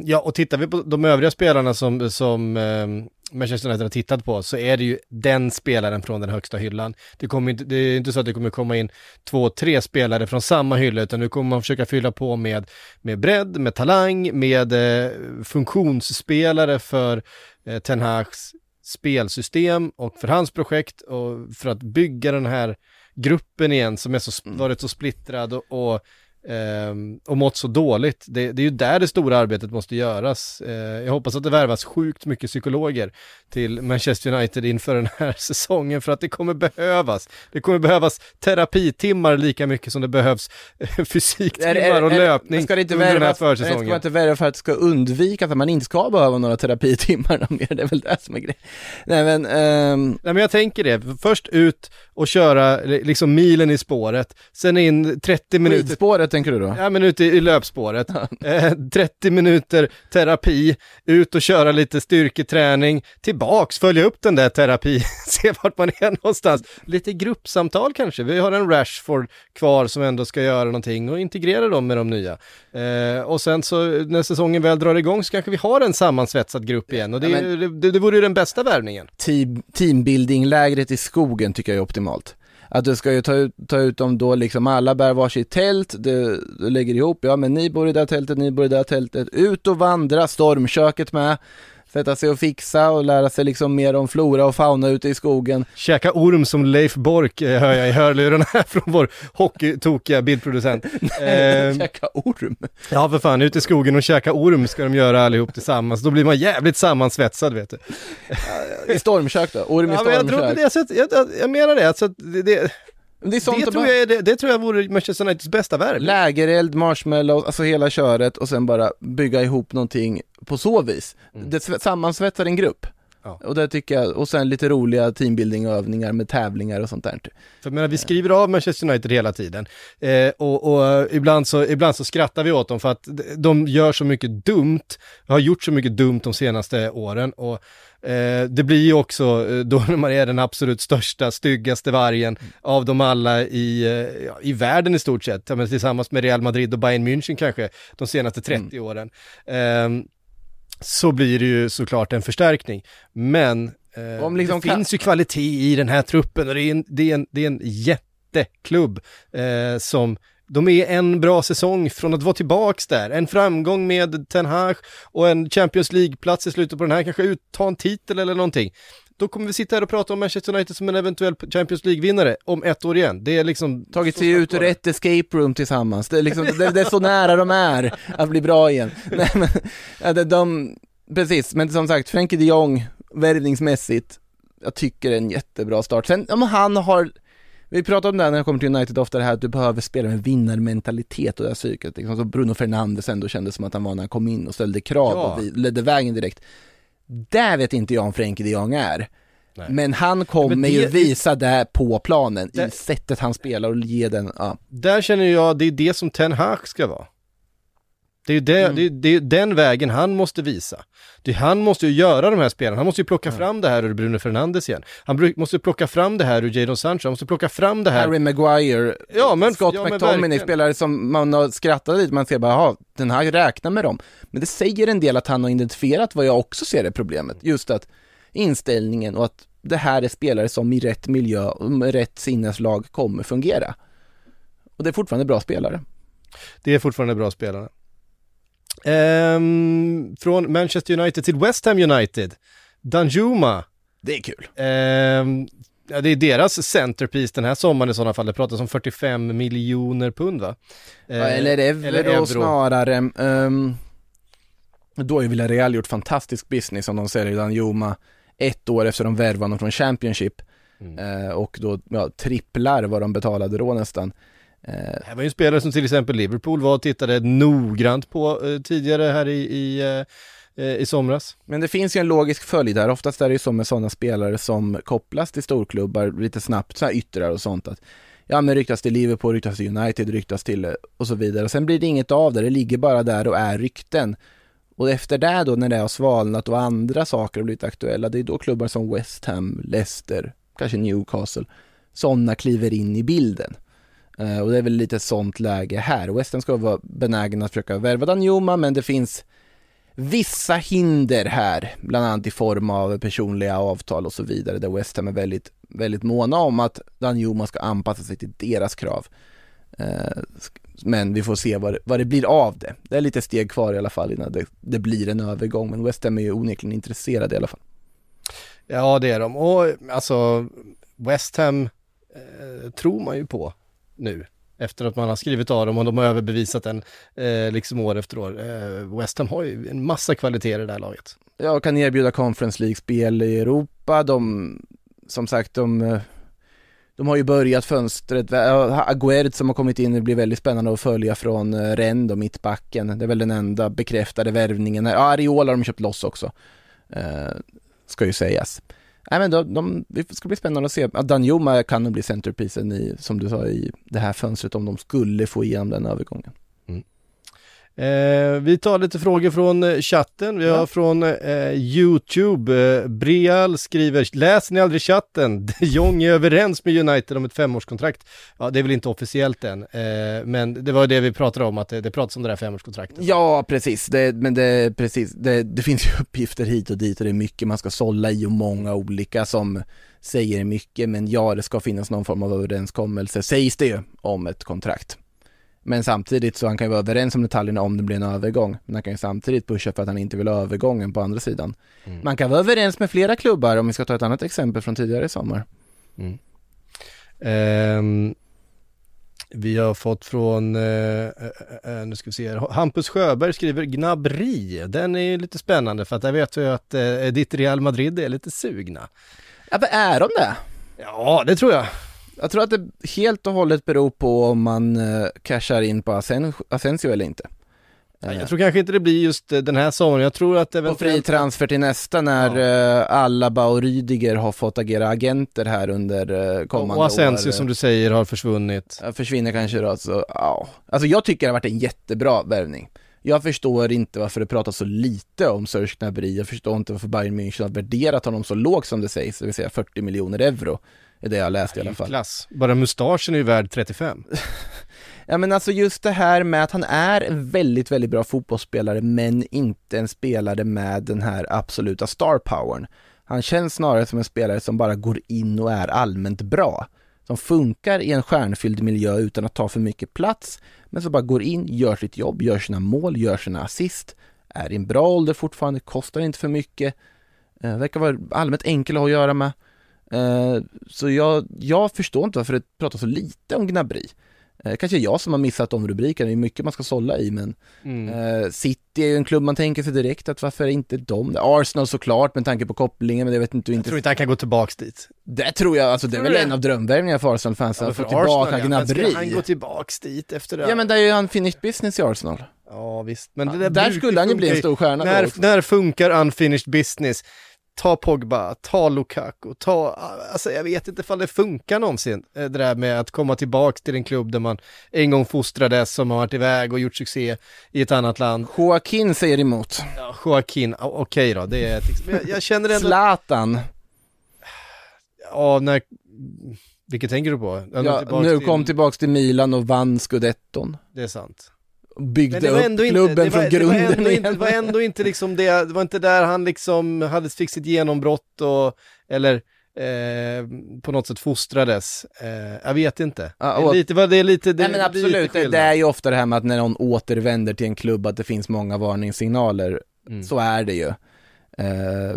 ja, och tittar vi på de övriga spelarna som, som eh, Manchester United har tittat på så är det ju den spelaren från den högsta hyllan. Det, kommer inte, det är inte så att det kommer komma in två, tre spelare från samma hylla utan nu kommer man försöka fylla på med, med bredd, med talang, med eh, funktionsspelare för eh, Ten Hags spelsystem och för hans projekt och för att bygga den här gruppen igen som är så, sp- varit så splittrad och, och ehm, och mått så dåligt. Det, det är ju där det stora arbetet måste göras. Eh, jag hoppas att det värvas sjukt mycket psykologer till Manchester United inför den här (laughs) säsongen för att det kommer behövas. Det kommer behövas terapitimmar lika mycket som det behövs eh, fysiktimmar och löpning ska det inte under den här värvas, försäsongen. Ska man inte värva för att det ska undvikas att man inte ska behöva några terapitimmar mer, det är väl det som är grejen. Nej men, ehm, Nej men jag tänker det, först ut och köra li- liksom milen i spåret, sen in 30 minuter tänker du då? Ja men ute i, löpspåret. Eh, 30 minuter terapi, ut och köra lite styrketräning, tillbaks, följa upp den där terapi, (laughs) se vart man är någonstans. Lite gruppsamtal kanske, vi har en Rashford kvar som ändå ska göra någonting och integrera dem med de nya. Eh, och sen så när säsongen väl drar igång så kanske vi har en sammansvetsad grupp igen och det, Ja, det, det, det vore ju den bästa värvningen. team, teambuilding-lägret i skogen tycker jag är optimalt. Att du ska ju ta ut, ta ut dem då liksom, alla bär varsitt tält, du, du lägger ihop, ja men ni bor i det här tältet, ni bor i det här tältet, ut och vandra, stormköket med, sätta sig och fixa och lära sig liksom mer om flora och fauna ute i skogen. Käka orm som Leif Bork eh, hör jag i hörlurarna här (laughs) från vår hockeytokiga bildproducent. (laughs) Eh, Käka orm? Ja för fan, ute i skogen och käka orm ska de göra allihop tillsammans. Då blir man jävligt sammansvetsad vet du. I stormkök då? Orm i Ja, men jag, tror, stormkök? det, så att, jag, jag, jag menar det, att det, det, det det, de tror jag, det, det tror jag vore Manchester Uniteds bästa värv. Lägereld, marshmallow, alltså hela köret och sen bara bygga ihop någonting på så vis. Det sve- sammansvetsar en grupp. Ja. Och det tycker jag, och sen lite roliga teambuilding-övningar med tävlingar och sånt där. För menar, vi skriver av Manchester United hela tiden. Eh, och och ibland, så, ibland så skrattar vi åt dem för att de gör så mycket dumt, har gjort så mycket dumt de senaste åren. Och eh, det blir ju också, eh, då när man är den absolut största, styggaste vargen av dem alla i, eh, i världen i stort sett, ja, tillsammans med Real Madrid och Bayern München kanske, de senaste 30 åren. Ehm, så blir det ju såklart en förstärkning. Men eh, Om liksom det kan- finns ju kvalitet i den här truppen och det är en, det är en, det är en jätteklubb eh, som de är en bra säsong från att vara tillbaks där. En framgång med Ten Hag och en Champions League-plats i slutet på den här, kanske ut, ta en titel eller någonting. Då kommer vi sitta här och prata om Manchester United som en eventuell Champions League-vinnare om ett år igen. Det är liksom... Tagit sig ut ur ett escape room tillsammans, det är, liksom, det, det är så nära de är att bli bra igen. (laughs) Nej, men, de, de, precis, men som sagt, Frenkie de Jong, värvningsmässigt, jag tycker det är en jättebra start. Sen om han har, vi pratar om det här när jag kommer till United ofta det här att du behöver spela med vinnarmentalitet och det här psyket, liksom, som Bruno Fernandes ändå kände som att han var när han kom in och ställde krav Ja. och ledde vägen direkt. Där vet inte jag om Frenkie de Jong är. Nej. Men han kommer Men det- ju visa det på planen, i Det- sättet han spelar och ge den, ja. Där känner jag, det är det som Ten Hag ska vara. Det är ju det, det, är- det är den vägen han måste visa. Det, han måste ju göra de här spelarna, han måste ju plocka fram det här ur Bruno Fernandes igen. Han måste plocka fram det här ur Jadon Sancho, han måste plocka fram det här. Harry Maguire, Ja, men- Scott ja, McTominay, spelare som man har skrattat lite, man ser bara, jaha, den här räknar med dem. Men det säger en del att han har identifierat vad jag också ser är problemet, just att inställningen och att det här är spelare som i rätt miljö och med rätt sinneslag kommer fungera. Och det är fortfarande bra spelare. Det är fortfarande bra spelare. Ehm, från Manchester United till West Ham United. Danjuma. Det är kul. Ehm, ja, det är deras centerpiece den här sommaren i sådana fall. Det pratas om 45 miljoner pund va? Ja, eller euro, eller snarare. Um, då har ju Villarreal gjort fantastisk business om de säljer Danjuma ett år efter de värvade honom från Championship. Eh, och då ja, tripplar vad de betalade då nästan. Eh, det här var ju en spelare som till exempel Liverpool var och tittade noggrant på eh, tidigare här i, i, eh, i somras. Men det finns ju en logisk följd där, oftast är det ju så med sådana spelare som kopplas till storklubbar lite snabbt, så här yttrar och sånt att ja men ryktas till Liverpool, ryktas till United, ryktas till och så vidare. Och sen blir det inget av det, det ligger bara där och är rykten. Och efter det då när det har svalnat och andra saker har blivit aktuella, det är då klubbar som West Ham, Leicester, kanske Newcastle, sådana kliver in i bilden. Eh, och det är väl lite sånt läge här. West Ham ska vara benägen att försöka värva Danjuma, men det finns vissa hinder här, bland annat i form av personliga avtal och så vidare, där West Ham är väldigt, väldigt måna om att Danjuma ska anpassa sig till deras krav. Eh, men vi får se vad det, vad det blir av det. Det är lite steg kvar i alla fall innan det, det blir en övergång, men West Ham är ju onekligen intresserade i alla fall. Ja det är de. Och alltså West Ham eh, tror man ju på nu. Efter att man har skrivit av dem och de har överbevisat den eh, liksom år efter år. Eh, West Ham har ju en massa kvaliteter i det här laget. Ja, och kan erbjuda Conference League-spel i Europa, de, som sagt, de, eh, de har ju börjat fönstret, Agüerd Aguerd som har kommit in, det blir väldigt spännande att följa från eh, Renn, då, mittbacken, det är väl den enda bekräftade värvningen ja, Ariola har de köpt loss också, eh, ska ju sägas. Nej men de, de, det ska bli spännande att se, Danjuma kan nog bli centerpiecen i, som du sa, i det här fönstret om de skulle få igenom den övergången. Eh, vi tar lite frågor från eh, chatten. Vi har Ja. från eh, YouTube. Eh, Breal skriver, läser ni aldrig chatten? (laughs) De Jong är överens med United om ett femårskontrakt. Ja, det är väl inte officiellt än, eh, men det var det vi pratade om, att det, det pratas om det där femårskontraktet. Ja, precis. Det, men det, precis. Det, det finns ju (laughs) uppgifter hit och dit och det är mycket man ska sålla i och många olika som säger mycket. Men ja, det ska finnas någon form av överenskommelse, sägs det ju, om ett kontrakt. Men samtidigt så han kan ju vara överens om detaljerna om det blir en övergång. Men han kan ju samtidigt pusha för att han inte vill ha övergången på andra sidan. Man kan vara överens med flera klubbar, om vi ska ta ett annat exempel från tidigare i sommar. Ehm, vi har fått från, eh, eh, nu ska vi se här, Hampus Sjöberg skriver Gnabry. Den är ju lite spännande för att där vet vi att eh, ditt Real Madrid är lite sugna. Ja, är de det? Ja, det tror jag. Jag tror att det helt och hållet beror på om man eh, cashar in på Asen- Asensio eller inte. Ja, Jag tror kanske inte det blir just eh, den här sommaren, jag tror att eventuellt... fri transfer till nästa när ja. Alaba och Rydiger har fått agera agenter här under eh, kommande Och Asensio år. som du säger har försvunnit. Ja, Försvinner kanske då, så ja. Alltså jag tycker det har varit en jättebra värvning. Jag förstår inte varför det pratas så lite om Serge Gnabry, jag förstår inte varför Bayern München har värderat honom så lågt som det sägs, det vill säga 40 miljoner euro. Är det jag läst i alla fall. Klass. Bara mustaschen är ju värd 35. (laughs) Ja men alltså just det här med att han är en väldigt, väldigt bra fotbollsspelare men inte en spelare med den här absoluta star powern. Han känns snarare som en spelare som bara går in och är allmänt bra. Som funkar i en stjärnfylld miljö utan att ta för mycket plats, men som bara går in, gör sitt jobb, gör sina mål, gör sina assist, är i en bra ålder fortfarande, kostar inte för mycket, eh, verkar vara allmänt enkel att ha att göra med. Eh, så jag, jag förstår inte varför det pratas så lite om Gnabry. Eh, kanske jag som har missat de rubrikerna, det är mycket man ska sålla i men Mm. eh, City är ju en klubb man tänker sig direkt att varför är inte de Arsenal såklart med tanke på kopplingen men jag vet inte, Jag inte tror inte han kan gå tillbaks dit. Det tror jag, alltså det är väl en av drömvärvningarna för Arsenal-fansen Ja, att få tillbaka Arsenal, ja. Gnabry ska han gå tillbaks dit efter det? Ja men där är ju han finished business i Arsenal Ja visst, men det Ja, där, där brukar skulle han ju bli en stor stjärna när, när funkar unfinished business? Ta Pogba, ta Lukaku, ta, alltså jag vet inte ifall det funkar någonsin, eh, det där med att komma tillbaka till en klubb där man en gång fostrades, som har varit iväg och gjort succé i ett annat land. Joaquin säger emot. Ja, Joaquin, okej då, det är jag, jag känner ändå, Zlatan. ja, när, vilket tänker du på? Ja, nu till- kom tillbaks till Milan och vann scudetton. Det är sant. Byggde Men det var ändå upp inte, klubben det var, från det var grunden ändå inte, igen. det var ändå inte liksom det, det var inte där han liksom hade fick sitt genombrott och, eller eh, på något sätt fostrades. Eh, jag vet inte. Ja, det, är lite, det är lite, det Nej men är absolut, det, det är ju ofta det här med att när någon återvänder till en klubb att det finns många varningssignaler. Mm. Så är det ju. Eh,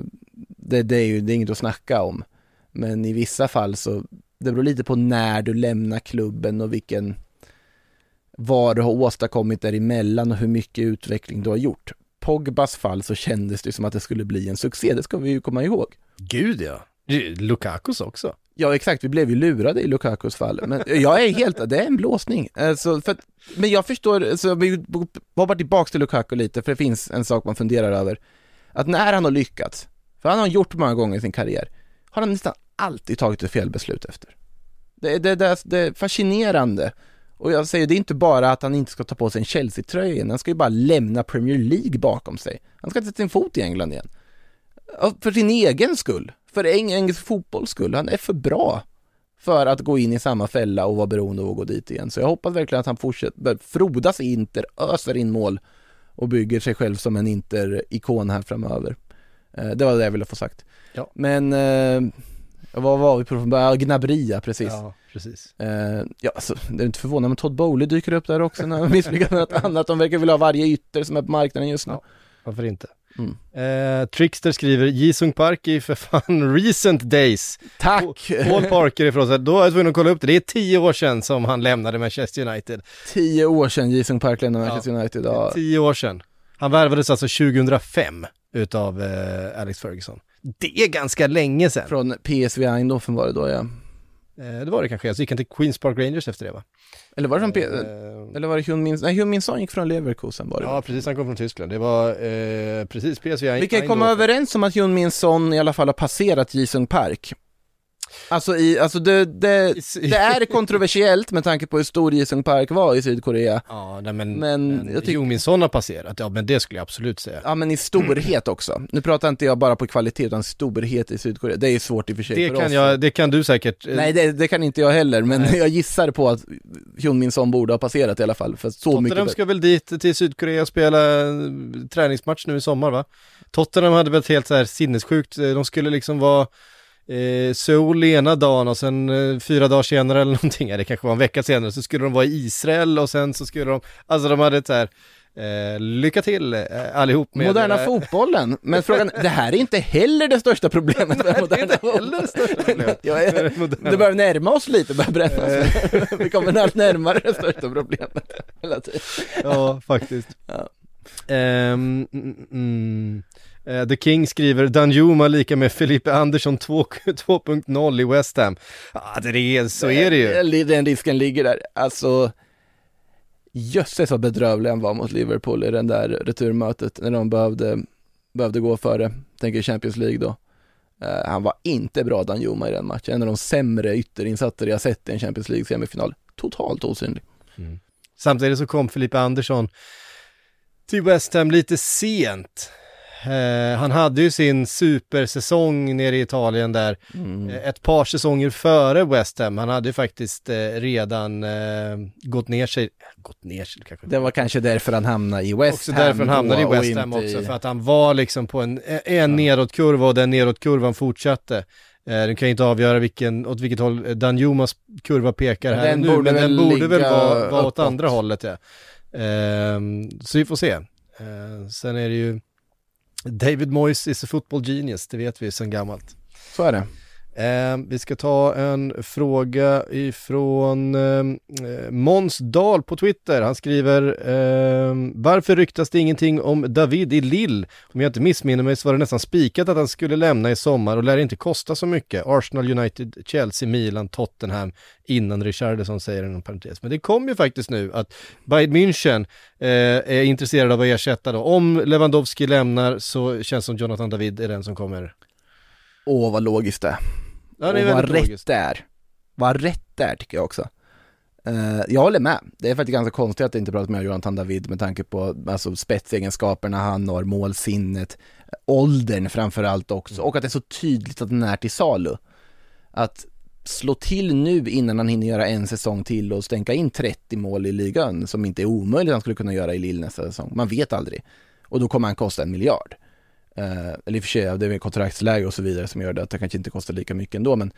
det, det är ju, det är inget att snacka om. Men i vissa fall så, det beror lite på när du lämnar klubben och vilken, vad du har åstadkommit däremellan och hur mycket utveckling du har gjort. Pogbas fall så kändes det som att det skulle bli en succé, det ska vi ju komma ihåg. Gud ja. Lukakus också. Ja exakt, vi blev ju lurade i Lukakus fall. Men jag är helt, det är en blåsning. Alltså, för, men jag förstår, alltså, vi hoppar tillbaks till Lukaku lite, för det finns en sak man funderar över. Att när han har lyckats, för han har gjort många gånger i sin karriär, har han nästan alltid tagit ett fel beslut efter. Det, det, det, det är fascinerande. Och jag säger, det är inte bara att han inte ska ta på sig en Chelsea-tröja igen, han ska ju bara lämna Premier League bakom sig. Han ska inte sätta sin fot i England igen. För sin egen skull, för eng- engelsk fotbolls skull. Han är för bra för att gå in i samma fälla och vara beroende av att gå dit igen. Så jag hoppas verkligen att han fortsätter, frodas i Inter, öser in mål och bygger sig själv som en Inter-ikon här framöver. Eh, Det var det jag ville få sagt. Ja. Men, eh, vad var vi på från början? Ja, Gnabria, precis. Ja, precis. Eh, ja, alltså, det är inte förvånande om Todd Bowley dyker upp där också när han (laughs) misslyckas med något annat. De verkar vilja ha varje ytter som är på marknaden just nu. Ja. Varför inte? Mm. Eh, Trickster skriver, Jisung Park i för fan (laughs) recent days. Tack! Paul Parker ifrån sig. Då är jag tvungen att kolla upp det. Det är tio år sedan som han lämnade Manchester United. Tio år sedan Jason Park lämnade Manchester United. Ja. Tio år sedan. Han värvades alltså 2005 utav eh, Alex Ferguson. Det är ganska länge sedan. Från PSV Eindhoven var det då ja. Eh, det var det kanske, så gick han till Queens Park Rangers efter det va? Eller var det P- Eh, Eller var det Hyun Min Nej, Hyun Min Son gick från Leverkusen var det Ja, precis, han kom från Tyskland. Det var eh, precis PSV Vi kan komma överens om att Hyun Min Son i alla fall har passerat Jisung Park. Alltså, i, alltså det, det, det är kontroversiellt med tanke på hur stor Jisung Park var i Sydkorea. Ja, nej, men, Men jag Jo Min Son har passerat, ja men det skulle jag absolut säga. Ja men i storhet också. Nu pratar inte jag bara på kvalitet utan storhet i Sydkorea. Det är svårt i och för sig Det för kan, oss. jag, det kan du säkert. eh, Nej det, det kan inte jag heller, men jag gissar på att Hyun Min Son borde ha passerat i alla fall. För så mycket Tottenham ska väl dit till Sydkorea och spela eh, träningsmatch nu i sommar va? Tottenham hade väl ett helt så här sinnessjukt, eh, de skulle liksom vara eh, Seoul ena dagen och sen eh, fyra dagar senare eller (laughs) någonting, ja, det kanske var en vecka senare, så skulle de vara i Israel och sen så skulle de, alltså de hade ett så här, eh, lycka till eh, allihop med Moderna eh, fotbollen, men frågan, det här är inte heller det största problemet med moderna heller det största problemet. Jag är, det börjar närma oss lite, börjar brännas. (laughs) Vi kommer allt närmare det största problemet hela tiden. Ja, faktiskt. Ja. Ehm, mm, mm. Eh, The King skriver Danjuma lika med Felipe Andersson 2 2.0 (laughs) i West Ham. Ja, det är, så är det ju. Den risken ligger där. Alltså, jösses vad bedrövlig han var mot Liverpool i den där returmötet när de behövde, behövde gå före, tänker Champions League då. Eh, han var inte bra Danjuma i den matchen, en av de sämre ytterinsatser jag sett i en Champions League semifinal. Totalt osynlig. Samtidigt så kom Felipe Andersson till West Ham lite sent. Eh, han hade ju sin supersäsong nere i Italien där, Mm. eh, ett par säsonger före West Ham. Han hade ju faktiskt eh, redan eh, gått ner sig, gått ner sig kanske. Det var kanske därför han hamnade i West också Ham. därför han hamnade i West Ham också, i- för att han var liksom på en, en nedåtkurva och den nedåtkurvan fortsatte. Du kan inte avgöra vilken, åt vilket håll eh, Danjumas kurva pekar här Den nu, men den borde väl vara, vara åt andra hållet ja. Ehm, så vi får se. Sen är det ju David Moyes is a football genius, det vet vi sedan gammalt. Så är det. Eh, vi ska ta en fråga ifrån ehm, eh, Måns Dahl på Twitter. Han skriver eh, Varför ryktas det ingenting om David i Lill? Om jag inte missminner mig så var det nästan spikat att han skulle lämna i sommar och lär inte kosta så mycket. Arsenal, United, Chelsea, Milan, Tottenham innan Richarlison säger inom parentes. Men det kom ju faktiskt nu att Bayern München eh, är intresserad av att ersätta då. Om Lewandowski lämnar så känns det som Jonathan David är den som kommer Åh vad logiskt det är. Ja, och vad rätt det är. Vad rätt det är tycker jag också. Eh, jag håller med. Det är faktiskt ganska konstigt att inte prata med Jonathan David med tanke på alltså, spetsegenskaperna han har, målsinnet, åldern framförallt också och att det är så tydligt att den är till salu. Att slå till nu innan han hinner göra en säsong till och stänka in 30 mål i ligan som inte är omöjligt han skulle kunna göra i Lille nästa säsong. Man vet aldrig. Och då kommer han kosta en miljard. Eh, eller i och för sig, det är väl kontraktsläge och så vidare som gör det att det kanske inte kostar lika mycket ändå, men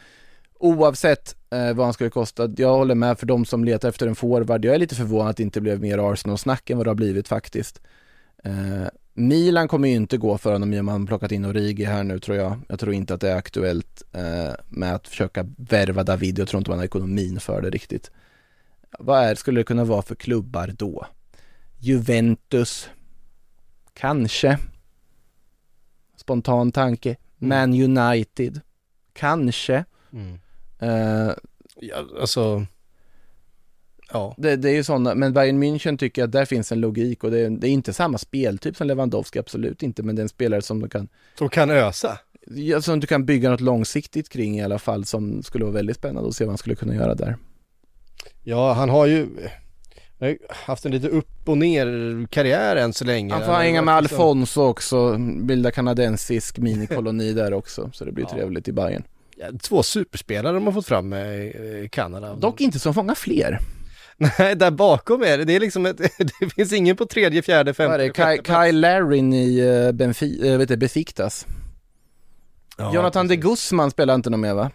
oavsett eh, vad han skulle kosta, jag håller med för de som letar efter en forward. Jag är lite förvånad att det inte blev mer Arsenal-snack än vad det har blivit faktiskt. Eh, Milan kommer ju inte gå för honom i och med att man plockat in Origi här nu tror jag. Jag tror inte att det är aktuellt eh, med att försöka värva David. Jag tror inte man har ekonomin för det riktigt. Vad är, skulle det kunna vara för klubbar då? Juventus, kanske. Spontan tanke. Man United, kanske. Mm. Eh, Ja, alltså, ja. det, det är ju sådana, men Bayern München tycker att där finns en logik och det är, det är inte samma speltyp som Lewandowski, absolut inte, men det är en spelare som du kan, Som kan ösa. ja, som du kan bygga något långsiktigt kring i alla fall, som skulle vara väldigt spännande att se vad han skulle kunna göra där. Ja, han har ju han har haft en lite upp och ner karriär än så länge. Han får hänga med Alfonso också, bilda kanadensisk minikoloni där också, så det blir (laughs) Ja. trevligt i Bayern. Ja, två superspelare de har fått fram i eh, Kanada. Dock inte så många fler. (laughs) Nej, där bakom är det, det är liksom ett, (laughs) det finns ingen på tredje, fjärde, femte, det? Plats. Kyle Larin i uh, Benfi, uh, vet du, Besiktas. Ja, Jonathan de precis. Guzman spelar inte någon mer va?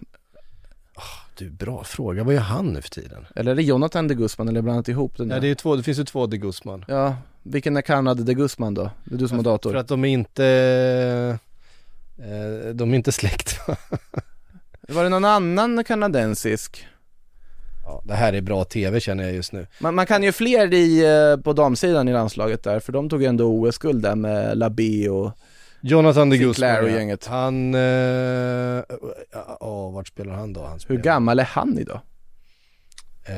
Du, bra fråga. Vad gör han nu för tiden? Eller är det Jonathan de Guzman eller blandat ihop den Ja, det, är ju två, det finns ju två de Guzman. Ja, vilken är Kanada de Guzman då? Det är du som har dator. För att de är inte, eh, de är inte släkt va? (laughs) Var det någon annan kanadensisk? Ja, det här är bra tv känner jag just nu. Man, man kan ju fler i, eh, på damsidan i landslaget där, för de tog ju ändå OS-guld där med Labé och Jonathan de Sinclair och ja. gänget. Han, eh, ja, ja, vart spelar han då? Han hur spelar, gammal är han idag? Äh,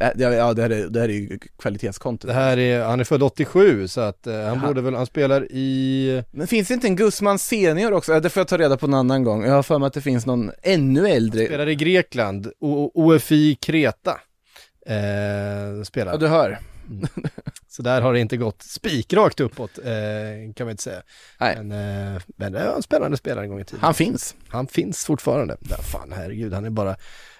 Ja, ja det, här är, det här är ju kvalitetskonto. det här är, han är född 87 så att eh, han Jaha. borde väl, han spelar i, Men finns det inte en Guzman senior också? Det får jag ta reda på en annan gång. Jag har för mig att det finns någon ännu äldre. spelar i Grekland, O- OFI Kreta. Eh, spelar. Ja, du hör. (laughs) Så där har det inte gått spikrakt uppåt, eh, kan man inte säga. Nej. Men, eh, men det var en spännande spelare en gång i tiden. Han finns. Han finns fortfarande. Ja, fan herregud, han är bara,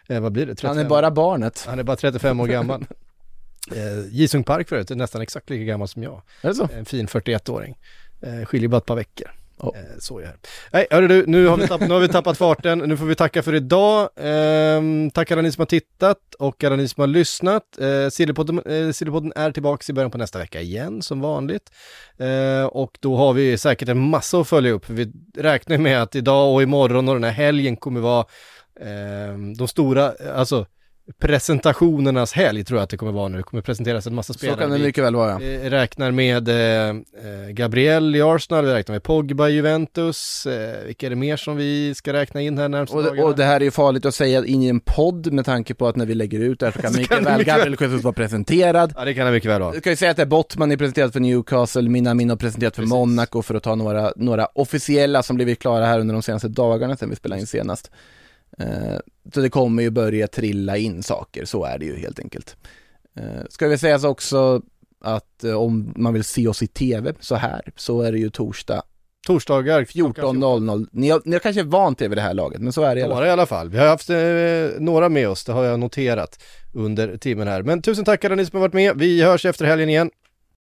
eh, vad blir det? 35? Han är bara barnet. Han är bara 35 år gammal. (laughs) eh, Jisung Park förut är nästan exakt lika gammal som jag. Är det så? En fin 41-åring. Eh, skiljer bara ett par veckor. Oh. Så är det. Nej, hörru du, nu har, vi tappat, nu har vi tappat farten. Nu får vi tacka för idag. Ehm, tack alla ni som har tittat och alla ni som har lyssnat. Eh, Sillypodden, eh, Sillypodden är tillbaka i början på nästa vecka igen som vanligt. Ehm, och då har vi säkert en massa att följa upp. Vi räknar med att idag och imorgon och den här helgen kommer vara ehm, de stora, alltså presentationernas helg tror jag att det kommer vara nu. Det kommer presenteras en massa Så spelare. kan det mycket väl vara. vi räknar med eh, eh, Gabriel i Arsenal, vi räknar med Pogba i Juventus, eh, vilka är det mer som vi ska räkna in här närmsta Och det, dagarna? och det här är ju farligt att säga in i en podd med tanke på att när vi lägger ut det här så (laughs) kan Så mycket kan väl mycket Gabriel Jesus vara presenterad. Ja det kan det mycket väl vara. Jag kan ju säga att det är Bottman är presenterat för Newcastle, Minamino presenterat för Precis. Monaco för att ta några, några officiella som blivit klara här under de senaste dagarna sedan vi spelade in senast. Eh, så det kommer ju börja trilla in saker, så är det ju helt enkelt. Eh, ska vi säga så också att eh, om man vill se oss i tv så här, så är det ju torsdag Torsdagar 14.00. 14.00. Ni har, ni har kanske vant er vid det här laget, men så är det i alla fall. I alla fall. Vi har haft eh, några med oss, det har jag noterat under timmen här. Men tusen tack alla ni som har varit med. Vi hörs efter helgen igen.